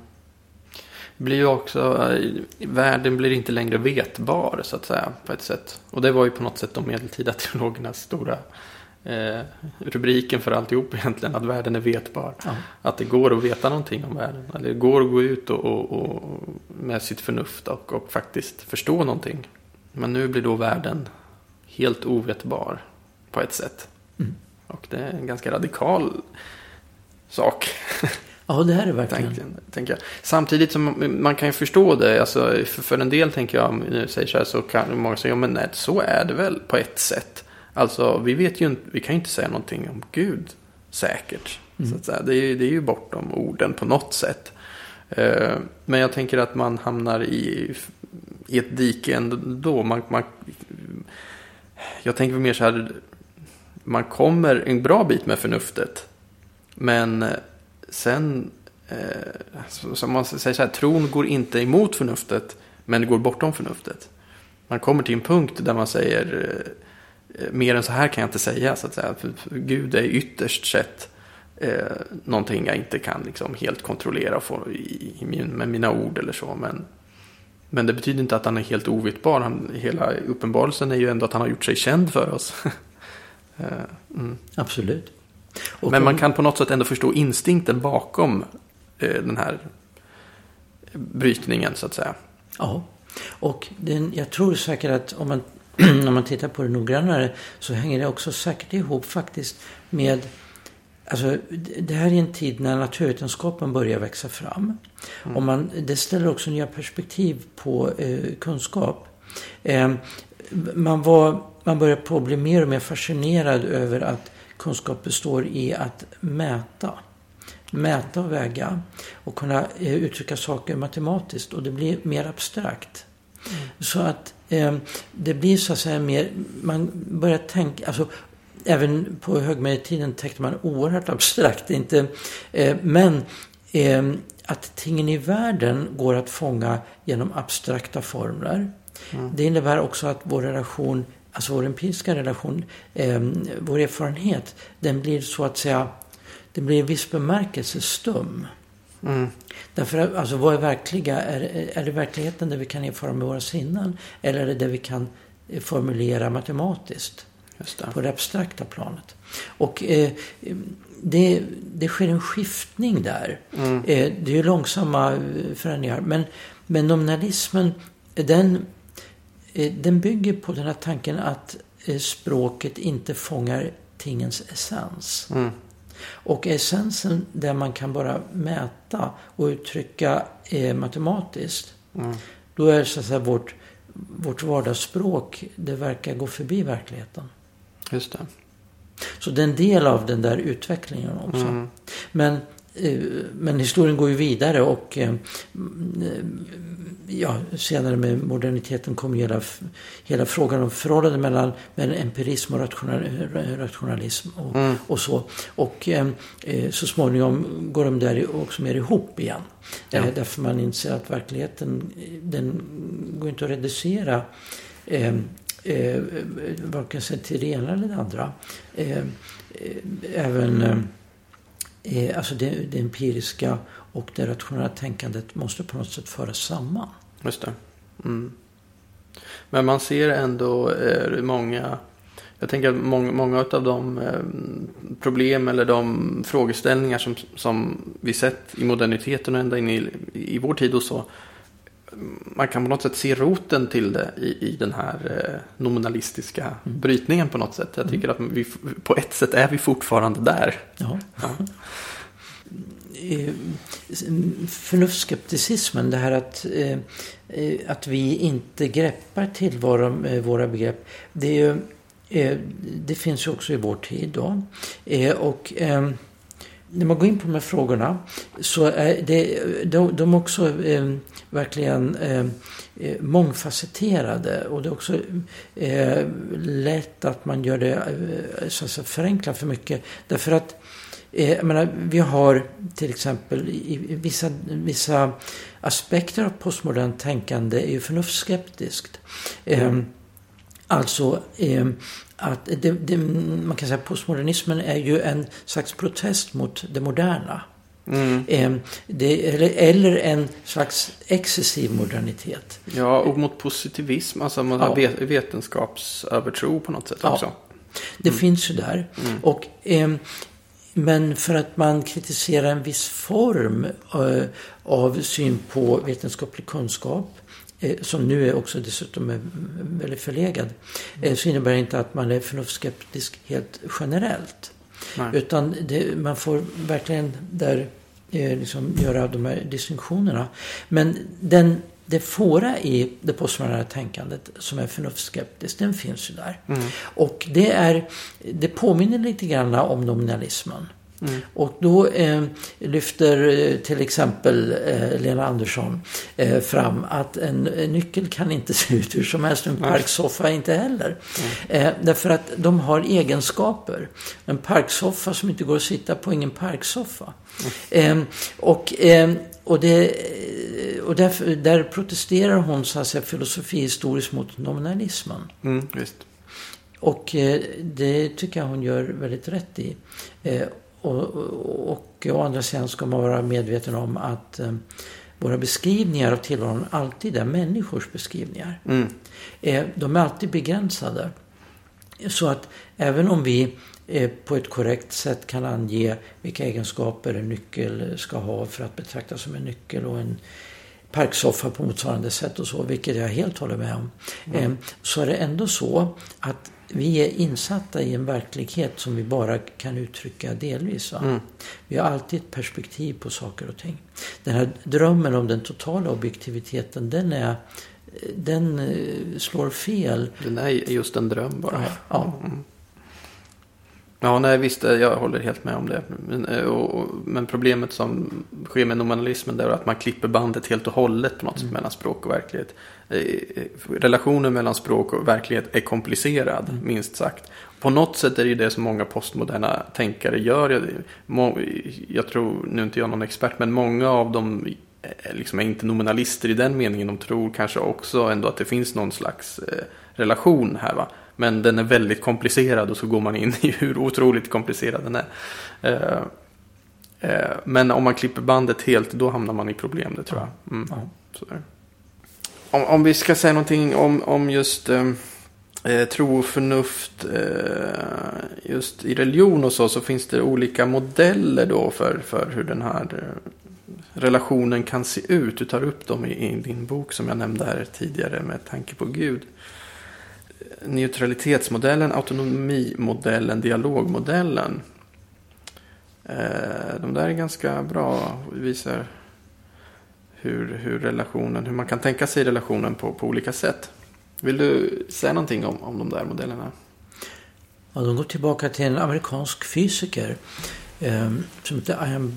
Blir ju också, eh, världen blir inte längre vetbar så att säga på ett sätt. Och det var ju på något sätt de medeltida teologernas stora eh, rubriken för alltihop egentligen. Att världen är vetbar. Ja. Att det går att veta någonting om världen. Eller det går att gå ut och, och, och med sitt förnuft och, och faktiskt förstå någonting. Men nu blir då världen helt ovetbar på ett sätt. Mm. Och det är en ganska radikal sak. Ja, det här är verkligen. Tänker, tänker jag. Samtidigt som man kan ju förstå det. Alltså, för, för en del tänker jag, om nu säger så här, så kan många säga, ja men nej, så är det väl på ett sätt. Alltså, vi vet ju inte, vi kan ju inte säga någonting om Gud säkert. Mm. Så att säga. Det, är, det är ju bortom orden på något sätt. Eh, men jag tänker att man hamnar i, i ett dike ändå. Man, man, jag tänker mer så här, man kommer en bra bit med förnuftet. Men eh, sen, eh, som man säger så här, tron går inte emot förnuftet, men det går bortom förnuftet. Man kommer till en punkt där man säger, eh, mer än så här kan jag inte säga, så att säga. För, för Gud är ytterst sett eh, någonting jag inte kan liksom helt kontrollera få i, i min, med mina ord eller så. Men, men det betyder inte att han är helt ovittbar. Han, hela uppenbarelsen är ju ändå att han har gjort sig känd för oss. *laughs* Eh, mm. Absolut. Och Men man kan på något sätt ändå förstå instinkten bakom eh, den här brytningen så att säga. Ja, och den, jag tror säkert att om man, *clears throat* om man tittar på det noggrannare så hänger det också säkert ihop faktiskt med Alltså, det här är en tid när naturvetenskapen börjar växa fram. Och man, det ställer också nya perspektiv på eh, kunskap. Eh, man, var, man börjar på att bli mer och mer fascinerad över att kunskap består i att mäta. Mäta och väga och kunna eh, uttrycka saker matematiskt och det blir mer abstrakt. Mm. Så att det blir så att säga mer, man börjar tänka, alltså även på högmedeltiden tänkte man oerhört abstrakt. Inte, eh, men eh, att tingen i världen går att fånga genom abstrakta formler. Mm. Det innebär också att vår relation alltså vår empiriska relation, eh, vår erfarenhet, den blir så att säga, den blir i viss bemärkelse stum. Mm. Därför alltså vad är verkliga? Är, är det verkligheten där vi kan erfara med våra sinnen? Eller är det det vi kan formulera matematiskt? På det abstrakta planet. Och eh, det, det sker en skiftning där. Mm. Eh, det är ju långsamma eh, förändringar. Men, men nominalismen, den Eh, den bygger på den här tanken att eh, språket inte fångar tingens essens. Mm. Och essensen där man kan bara mäta och uttrycka eh, matematiskt. Mm. Då är så att säga vårt, vårt vardagsspråk, det verkar gå förbi verkligheten. Just det. Så det är en del av den där utvecklingen också. Mm. Men, men historien går ju vidare och eh, ja, senare med moderniteten kom hela, hela frågan om förhållandet mellan, mellan empirism och rational, rationalism och, mm. och så. Och eh, eh, så småningom går de där också mer ihop igen. Ja. Eh, därför man inser att verkligheten, den går inte att reducera eh, eh, varken till det ena eller det andra. Eh, eh även eh, alltså det, det empiriska och det rationella tänkandet måste på något sätt föras samman. Just det. Mm. Men man ser ändå eh, många jag tänker att många, många av de eh, problem eller de frågeställningar som, som vi sett i moderniteten och ända in i, i vår tid och så. Man kan på något sätt se roten till det i, i den här eh, nominalistiska mm. brytningen på något sätt. Jag tycker mm. att vi på ett sätt är vi fortfarande där. Ja. Eh, förnuftsskepticismen, det här att, eh, eh, att vi inte greppar tillvaron med våra begrepp. Det, är, eh, det finns ju också i vår tid då. Eh, och när man går in på de här frågorna så är det, de, de också verkligen mångfacetterade och det är också lätt att man gör det, så att säga, förenklar för mycket. Därför att Eh, jag menar, vi har till exempel i vissa, vissa aspekter av postmodernt tänkande är ju förnuftsskeptiskt. Mm. Alltså eh, att det, det, man kan säga att postmodernismen är ju en slags protest mot det moderna. Mm. Eh, det, eller, eller, en slags excessiv modernitet. Ja, och mot positivism, alltså man ja. vetenskapsövertro på något sätt ja. också. Det mm. finns ju där. Mm. Och eh, men för att man kritiserar en viss form eh, av syn på vetenskaplig kunskap eh, som nu är också dessutom är väldigt förlegad, eh, så innebär det inte att man är förnuftsskeptisk helt generellt. Nej. Utan det, man får verkligen där eh, liksom göra de här distinktionerna. Men den, det fåra i det postmoderna tänkandet som är förnuftsskeptiskt, den finns ju där. Mm. Och det, är, det påminner lite grann om nominalismen. Mm. Och då eh, lyfter eh, till exempel eh, Lena Andersson eh, fram att en, en, nyckel kan inte *laughs* se ut hur som helst, en parksoffa inte heller. Mm. därför att de har egenskaper. En parksoffa som inte går att sitta på, ingen parksoffa. Mm. Eh, och och, det, och där, där protesterar hon så att säga, filosofi historiskt mot nominalismen. Mm, visst. Och det tycker jag hon gör väldigt rätt i. Och, och, och å andra sidan ska man vara medveten om att eh, våra beskrivningar av tillvaron alltid är människors beskrivningar. Mm. Eh, de är alltid begränsade. Så att även om vi eh, på ett korrekt sätt kan ange vilka egenskaper en nyckel ska ha för att betraktas som en nyckel och en parksoffa på motsvarande sätt och så, vilket jag helt håller med om. Mm. Eh, så är det ändå så att vi är insatta i en verklighet som vi bara kan uttrycka delvis. Mm. Vi har alltid ett perspektiv på saker och ting. Den här drömmen om den totala objektiviteten, den, är, den eh, slår fel. Den är just en dröm bara. Ja. ja. Ja, nej visst, eh, jag håller helt med om det. Men, eh, och, men problemet som sker med nominalismen är att man klipper bandet helt och hållet på något mm. sätt mellan språk och verklighet. Eh, relationen mellan språk och verklighet är komplicerad, mm. minst sagt. På något sätt är det ju det som många postmoderna tänkare gör. Jag, jag tror, nu är inte jag någon expert, men många av dem liksom är inte nominalister i den meningen. De tror kanske också ändå att det finns någon slags relation här. Va? Men den är väldigt komplicerad och så går man in i *laughs* hur otroligt komplicerad den är. Eh, eh, men om man klipper bandet helt då hamnar man i problem, det tror jag. Mm. Om, om, vi ska säga någonting om, om just eh, eh, tro och förnuft eh, just i religion och så, så finns det olika modeller då för, för hur den här relationen kan se ut. Du tar upp dem i, i din bok som jag nämnde här tidigare med tanke på Gud neutralitetsmodellen, autonomimodellen, dialogmodellen. Eh, de där är ganska bra. Visar hur, hur relationen, hur man kan tänka sig relationen på, på olika sätt. Vill du säga någonting om, om de där modellerna? Ja, de går tillbaka till en amerikansk fysiker eh, som heter Ian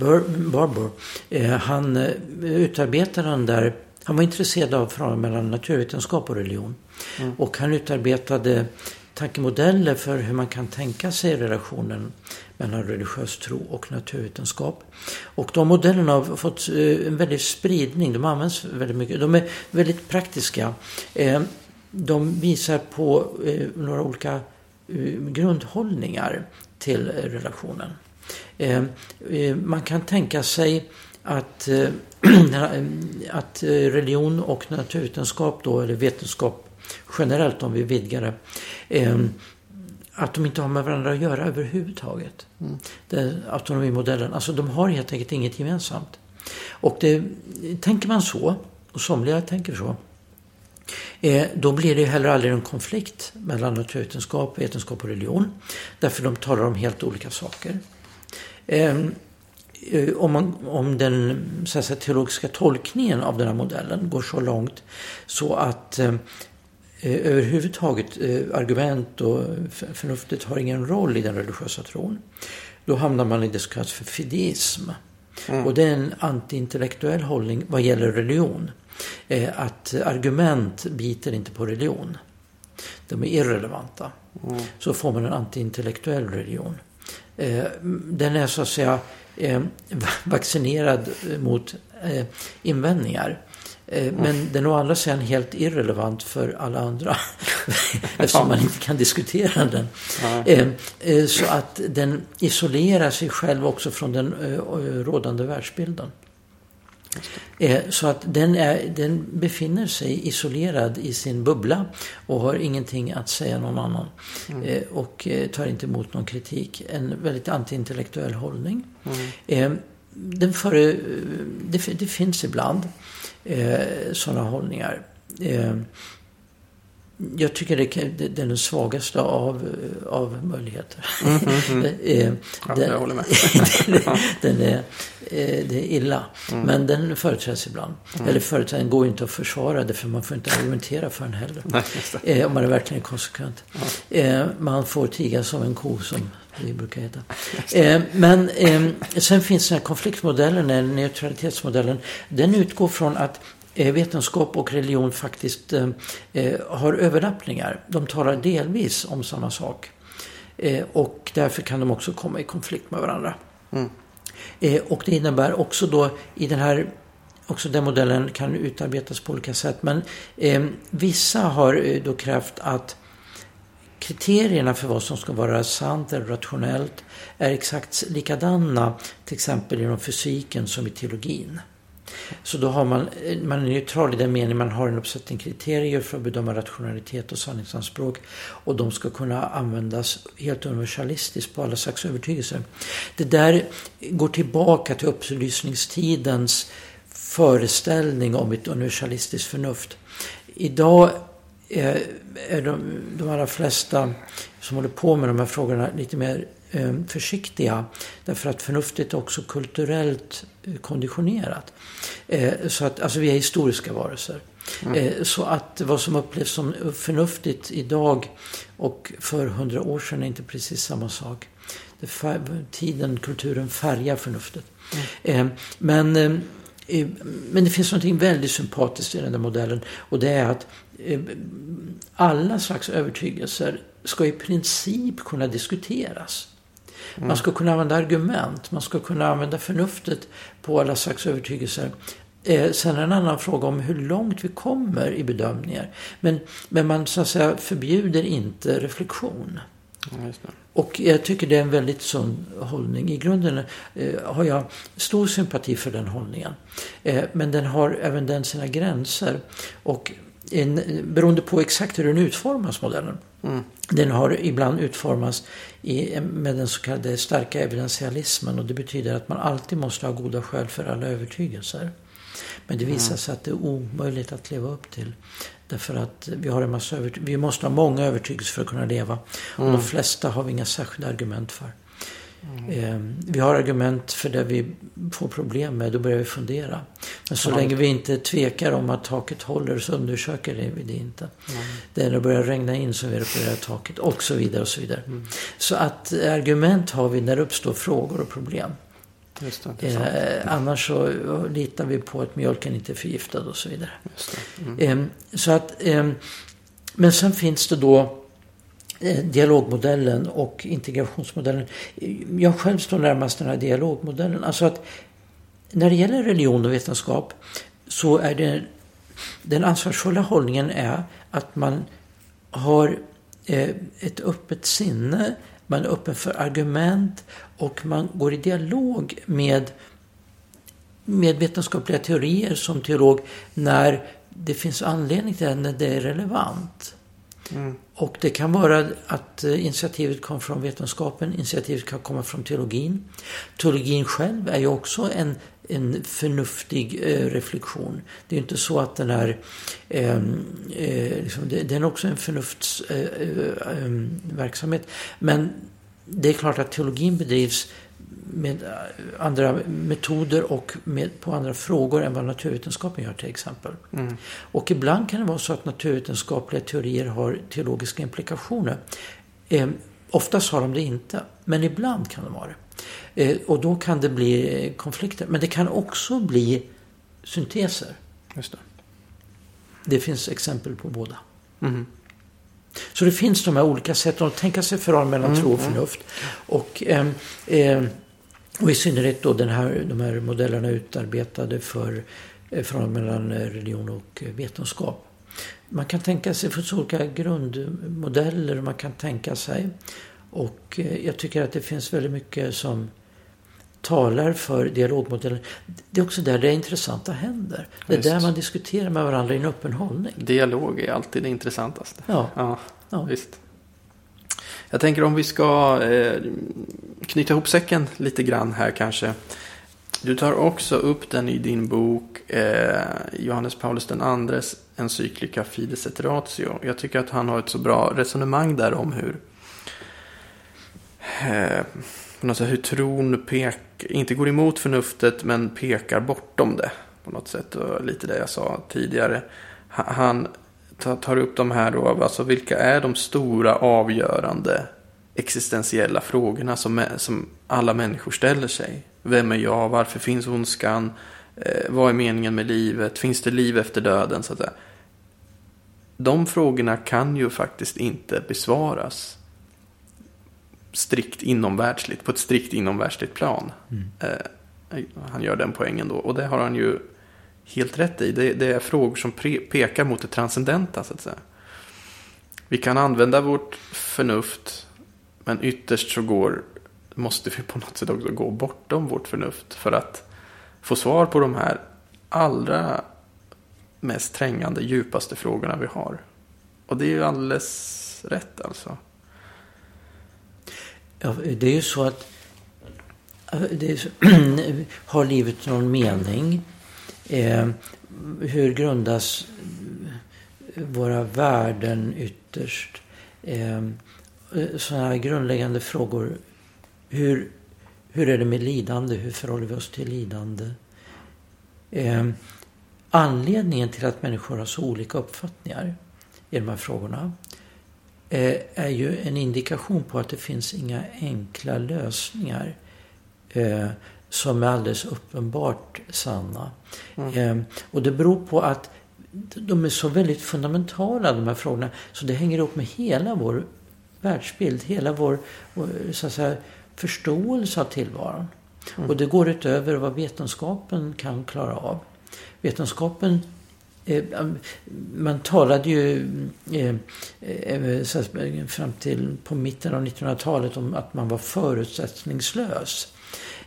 Barbour. Eh, han eh, utarbetade den där, han var intresserad av förhållandet mellan naturvetenskap och religion. Mm. Och han utarbetade tankemodeller för hur man kan tänka sig relationen mellan religiös tro och naturvetenskap. Och de modellerna har fått eh, en väldig spridning. De används väldigt mycket. De är väldigt praktiska. Eh, de visar på eh, några olika grundhållningar till relationen. Man kan tänka sig att, *clears throat* att religion och naturvetenskap då, eller vetenskap generellt om vi vidgar det. Eh, att de inte har med varandra att göra överhuvudtaget. Mm. Den autonomimodellen. Alltså de har helt enkelt inget gemensamt. Och det, tänker man så, och somliga tänker så, eh, då blir det heller aldrig en konflikt mellan naturvetenskap, vetenskap och religion. Därför de talar om helt olika saker. Ehm, eh, om, man, om den så säga, teologiska tolkningen av den här modellen går så långt så att eh, Eh, överhuvudtaget eh, argument och förnuftet har ingen roll i den religiösa tron. Då hamnar man i det som kallas för fideism. Mm. Och det är en antiintellektuell hållning vad gäller religion. Eh, att argument biter inte på religion. De är irrelevanta. Mm. Så får man en antiintellektuell religion. Den är så att säga vaccinerad mot invändningar. Eh, men den är å andra sidan helt irrelevant för alla andra. *laughs* eftersom man inte kan diskutera den. Eh, eh, så att den isolerar sig själv också från den rådande världsbilden. Så att den, är, den befinner sig isolerad i sin bubbla och har ingenting att säga någon annan. Mm. Och tar inte emot någon kritik. En väldigt antiintellektuell hållning. Mm. Den före, det, det finns ibland eh, sådana hållningar. Eh, jag tycker det, det är den svagaste av, av möjligheter. Mm, mm, mm. ja, den, jag håller med. *laughs* den är, det är illa. Mm. Men den företräds ibland. Mm. Eller företräden går inte att försvara det för man får inte argumentera för den heller. Nej, eh, om man är verkligen konsekvent. Ja. Eh, man får tiga som en ko som det brukar heta. *laughs* Eh, men eh, sen finns den här konfliktmodellen, eller neutralitetsmodellen. Den utgår från att Eh, vetenskap och religion faktiskt eh, eh, har överlappningar. De talar delvis om samma sak. och därför kan de också komma i konflikt med varandra. Mm. och det innebär också då i den här Också den modellen kan utarbetas på olika sätt. Men eh, vissa har då krävt att kriterierna för vad som ska vara sant eller rationellt är exakt likadana till exempel inom fysiken som i teologin. Så då har man, eh, man är neutral i den meningen man har en uppsättning kriterier för att bedöma rationalitet och sanningsanspråk. Och de ska kunna användas helt universalistiskt på alla slags övertygelser. Det där går tillbaka till upplysningstidens föreställning om ett universalistiskt förnuft. Idag eh, är, de, de allra flesta som håller på med de här frågorna lite mer försiktiga. Därför att förnuftet är också kulturellt eh, konditionerat. Eh, så att, alltså vi är historiska varelser. Mm. Eh, så att vad som upplevs som förnuftigt idag och för hundra år sedan är inte precis samma sak. Tiden, kulturen färgar förnuftet. Mm. Men, men det finns något väldigt sympatiskt i den där modellen och det är att alla slags övertygelser ska i princip kunna diskuteras. Man mm. ska kunna använda argument, man ska kunna använda förnuftet på alla slags övertygelser. Eh, sen är en annan fråga om hur långt vi kommer i bedömningar. Men, men man så att säga förbjuder inte reflektion. Ja, och jag tycker det är en väldigt sund hållning. I grunden eh, har jag stor sympati för den hållningen. Eh, men den har även den sina gränser. Och en, beroende på exakt hur den utformas, modellen. Mm. Den har ibland utformats i, med den så kallade starka evidentialismen och det betyder att man alltid måste ha goda skäl för alla övertygelser. Men det visar mm. sig att det är omöjligt att leva upp till. Därför att vi, har en massa vi måste ha många övertygelser för att kunna leva. Och mm. de flesta har vi inga särskilda argument för. Mm. Vi har argument för det vi får problem med, då börjar vi fundera. Men så länge vi inte tvekar om att taket håller så undersöker vi det inte. Mm. Det är när det börjar regna in som vi reparerar taket och så vidare. och Så vidare. Mm. Så att argument har vi när det uppstår frågor och problem. Det, eh, annars så litar vi på att mjölken inte är förgiftad och så vidare. Eh, så att, eh, men sen finns det då Eh, dialogmodellen och integrationsmodellen. Jag själv står närmast den här dialogmodellen. Alltså att när det gäller religion och vetenskap så är det den ansvarsfulla hållningen är att man har eh, ett öppet sinne, man är öppen för argument och man går i dialog med, med vetenskapliga teorier som teolog när det finns anledning till det, när det är relevant. Mm. Och det kan vara att eh, initiativet kom från vetenskapen, initiativet kan komma från teologin. Teologin själv är ju också en, en förnuftig eh, reflektion. Det är inte så att den är... Eh, eh, liksom, det, den är också en förnuftsverksamhet. Eh, eh, ehm, Men det är klart att teologin bedrivs med eh, andra metoder och med, på andra frågor än vad naturvetenskapen gör till exempel. Mm. Och ibland kan det vara så att naturvetenskapliga teorier har teologiska implikationer. Eh, oftast har de det inte, men ibland kan de ha det. Eh, och då kan det bli konflikter. Men det kan också bli synteser. Just det. det finns exempel på båda. Mm. Så det finns de här olika sätten att tänka sig förhållande mellan mm, tro och förnuft. Och eh, eh, och i synnerhet då den här, de här modellerna utarbetade för eh, förhållandet mellan eh, religion och eh, vetenskap. Man kan tänka sig, för olika grundmodeller man kan tänka sig. Och jag tycker att det finns väldigt mycket som talar för dialogmodellen. Det är också där det intressanta händer. Det är Just. där man diskuterar med varandra i en öppen hållning. Dialog är alltid det intressantaste. Ja. ja, ja. Visst. Jag tänker om vi ska eh, knyta ihop säcken lite grann här kanske. Du tar också upp den i din bok eh, Johannes Paulus den andres encyklika Fides et Ratio. Jag tycker att han har ett så bra resonemang där om hur eh, något hur tron pek, inte går emot förnuftet men pekar bortom det. På något sätt. Och lite det jag sa tidigare. Han tar upp de här då. Alltså vilka är de stora avgörande existentiella frågorna som, som alla människor ställer sig. Vem är jag? Varför finns ondskan? Eh, vad är meningen med livet? Finns det liv efter döden? Så att säga. De frågorna kan ju faktiskt inte besvaras strikt inomvärldsligt, på ett strikt inomvärldsligt plan. Mm. Eh, han gör den poängen då. Och det har han ju helt rätt i. Det, det är frågor som pre, pekar mot det transcendenta, så att säga. Vi kan använda vårt förnuft, men ytterst så går, måste vi på något sätt också gå bortom vårt förnuft för att få svar på de här allra mest trängande, djupaste frågorna vi har. Och det är ju alldeles rätt alltså. Ja, det är ju så att så, *clears throat* har livet någon mening? Eh, hur grundas våra värden ytterst? Eh, sådana här grundläggande frågor. Hur, hur är det med lidande? Hur förhåller vi oss till lidande? Eh, anledningen till att människor har så olika uppfattningar i de här frågorna eh, är ju en indikation på att det finns inga enkla lösningar eh, som är alldeles uppenbart sanna. Mm. Eh, och det beror på att de är så väldigt fundamentala de här frågorna. Så det hänger ihop med hela vår världsbild, hela vår, vår så att säga, förståelse av tillvaron. Mm. Och det går utöver vad vetenskapen kan klara av. Vetenskapen eh, man talade ju eh, eh, fram till på mitten av 1900-talet om att man var förutsättningslös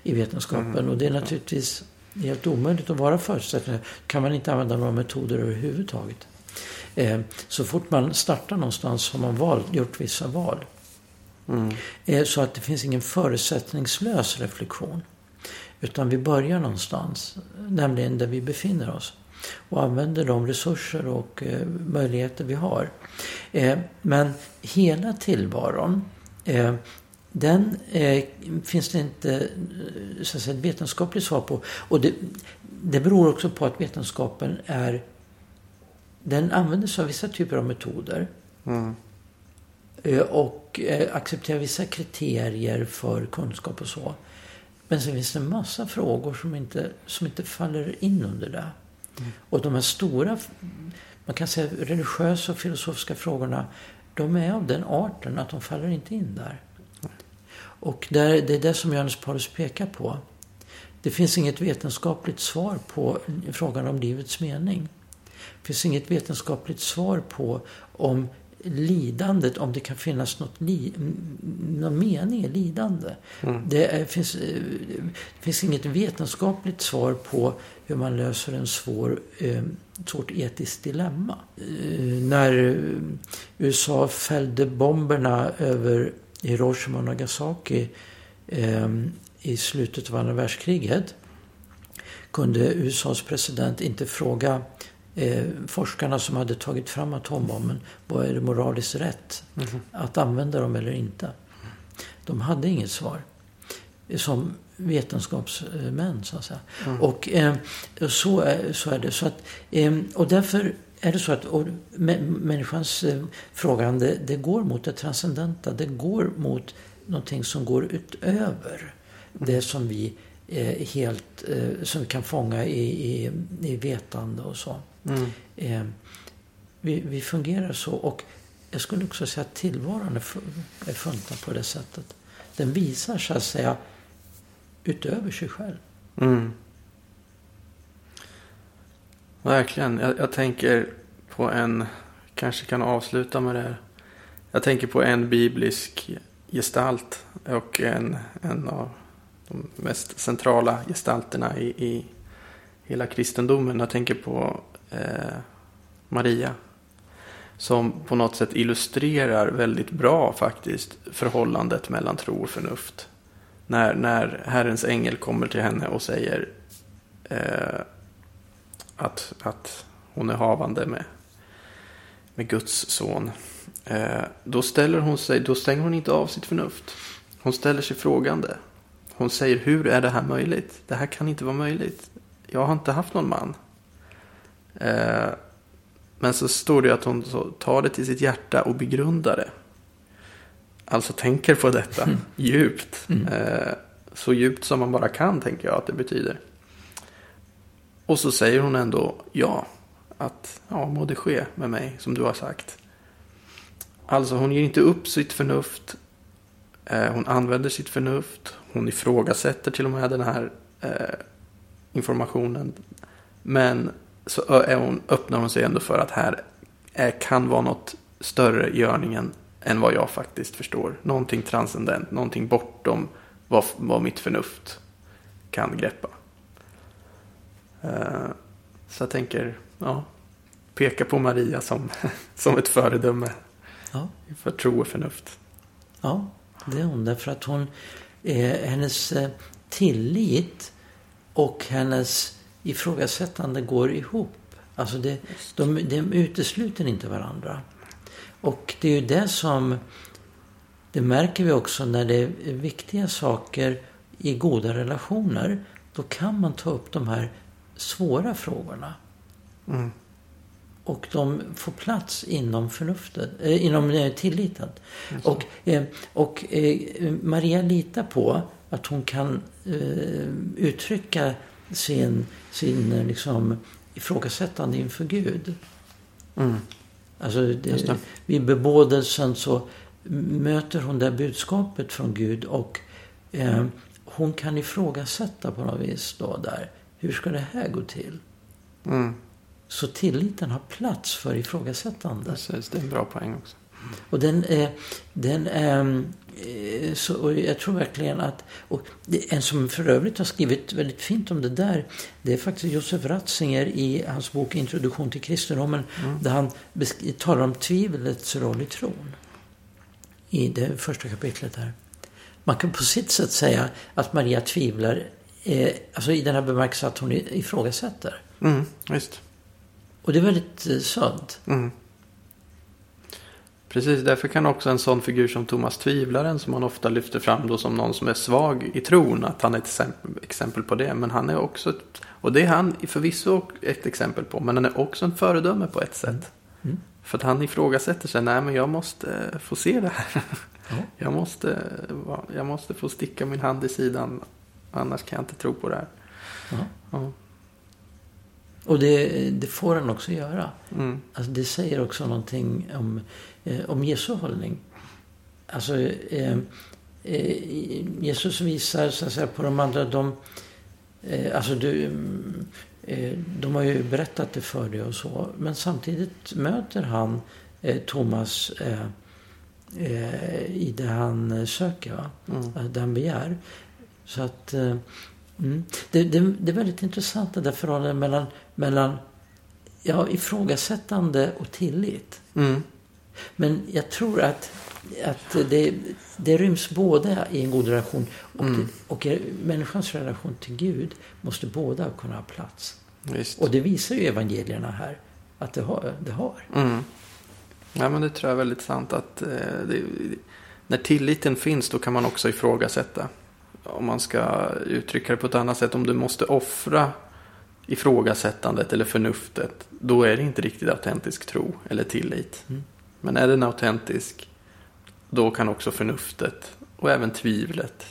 i vetenskapen. Mm. Och det är naturligtvis helt omöjligt att vara förutsättningslös. kan man inte använda några metoder överhuvudtaget. Så fort man startar någonstans har man val, gjort vissa val. Mm. Så att det finns ingen förutsättningslös reflektion. Utan vi börjar någonstans, nämligen där vi befinner oss. Och använder de resurser och eh, möjligheter vi har. Eh, men hela tillvaron, eh, den eh, finns det inte eh, så att säga, ett vetenskapligt svar på. Och det, det beror också på att vetenskapen är den använder sig av vissa typer av metoder. Mm. Eh, och accepterar vissa kriterier för kunskap och så. Men sen finns det en massa frågor som inte, som inte faller in under det. Mm. Och de här stora, man kan säga religiösa och filosofiska frågorna, de är av den arten att de faller inte in där. Mm. Och där, det är det som Johannes Paulus pekar på. Det finns inget vetenskapligt svar på frågan om livets mening. Det finns inget vetenskapligt svar på om lidandet, om det kan finnas något li, någon mening i lidande. Mm. Det, är, finns, det finns inget vetenskapligt svar på hur man löser en svår, eh, svårt etiskt dilemma. Eh, när USA fällde bomberna över Hiroshima och Nagasaki eh, i slutet av andra världskriget kunde USAs president inte fråga eh, forskarna som hade tagit fram atombomben, vad är det moraliskt rätt mm. att använda dem eller inte? De hade inget svar. Som vetenskapsmän, så att säga. Mm. Och eh, så, är, så är det. Så att, eh, och därför är det så att och, människans eh, frågande, det går mot det transcendenta. Det går mot någonting som går utöver det som vi eh, helt, eh, som vi kan fånga i, i, i vetande och så. Mm. Eh, vi, vi, fungerar så. Och jag skulle också säga att tillvaron är, funtad på det sättet. Den visar så att säga utöver sig själv. Mm. Verkligen. Jag, jag, tänker på en, kanske kan avsluta med det. Jag tänker på en biblisk gestalt och en, en av de mest centrala gestalterna i, i hela kristendomen. Jag tänker på eh, Maria. Som på något sätt illustrerar väldigt bra faktiskt förhållandet mellan tro och förnuft. När, när Herrens ängel kommer till henne och säger eh, att, att hon är havande med, med Guds son. Eh, då ställer hon sig, då stänger hon inte av sitt förnuft. Hon ställer sig frågande. Hon säger, hur är det här möjligt? Det här kan inte vara möjligt. Jag har inte haft någon man. Eh, men så står det att hon tar det till sitt hjärta och begrundar det. Alltså tänker på detta mm. djupt. Mm. Eh, så djupt som man bara kan tänker jag att det betyder. Och så säger hon ändå ja. Att ja, må det ske med mig som du har sagt. Alltså hon ger inte upp sitt förnuft. Eh, hon använder sitt förnuft. Hon ifrågasätter till och med den här eh, informationen. Men så hon, öppnar hon sig ändå för att här är, kan vara något större i görningen än vad jag faktiskt förstår. Någonting transcendent, någonting bortom vad, vad mitt förnuft kan greppa. Uh, så jag tänker, ja, peka på Maria som, *laughs* som ett föredöme ja. för tro och förnuft. Ja, det är hon. Därför att hon, eh, hennes eh, tillit och hennes ifrågasättande går ihop. Alltså det, de, de utesluter inte varandra. Och det är ju det som, det märker vi också när det är viktiga saker i goda relationer. Då kan man ta upp de här svåra frågorna. Mm. Och de får plats inom förnuftet, eh, inom eh, tilliten. Mm. Och, eh, och eh, Maria litar på att hon kan eh, uttrycka sin, sin eh, liksom, ifrågasättande inför Gud. Mm. Alltså det, det. vid bebådelsen så möter hon det budskapet från Gud och eh, hon kan ifrågasätta på något vis då där. Hur ska det här gå till? Mm. Så tilliten har plats för ifrågasättande. Precis, det är en bra poäng också. Och den är, den är eh, så, jag tror verkligen att, och en som för övrigt har skrivit väldigt fint om det där, det är faktiskt Josef Ratzinger i hans bok Introduktion till kristendomen, mm. där han talar om tvivlets roll i tron. I det första kapitlet här. Man kan på sitt sätt säga att Maria tvivlar, eh, alltså i den här bemärkelsen att hon ifrågasätter. Mm, just. Och det är väldigt eh, sunt. Mm. Precis, därför kan också en sån figur som Thomas Tvivlaren som man ofta lyfter fram då som någon som är svag i tron, att han är ett exempel på det. Men han är också, ett, och det är han förvisso ett exempel på, men han är också en föredöme på ett sätt. Mm. mm. För att han ifrågasätter sig, nej men jag måste få se det här. Ja. *laughs* Jag, måste, jag måste få sticka min hand i sidan, annars kan jag inte tro på det här. Ja. Ja. Och det, det, får han också göra. Mm. Alltså det säger också någonting om, eh, om Jesu hållning. Alltså, eh, eh, Jesus visar så att säga, på de andra, de, eh, alltså du, eh, de har ju berättat det för dig och så. Men samtidigt möter han eh, Thomas i det han söker, va? Mm. det han begär. Så att Mm. Det, det, det, är väldigt intressant det där förhållandet mellan, mellan ja, ifrågasättande och tillit. Mm. Men jag tror att, att det, det ryms både i en god relation och, mm. och människans relation till Gud måste båda kunna ha plats. Visst. Och det visar ju evangelierna här att det har. Det har. Mm. Ja, men det tror jag är väldigt sant. att eh, det, När tilliten finns då kan man också ifrågasätta om man ska uttrycka det på ett annat sätt, om du måste offra ifrågasättandet eller förnuftet, då är det inte riktigt autentisk tro eller tillit. Mm. Men är den autentisk, då kan också förnuftet och även tvivlet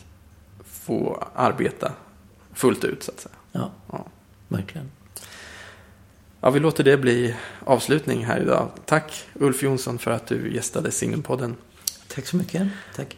få arbeta fullt ut så att säga. Ja, ja. verkligen. Ja, vi låter det bli avslutning här idag. Tack Ulf Jonsson för att du gästade Singelpodden. Tack så mycket. Tack.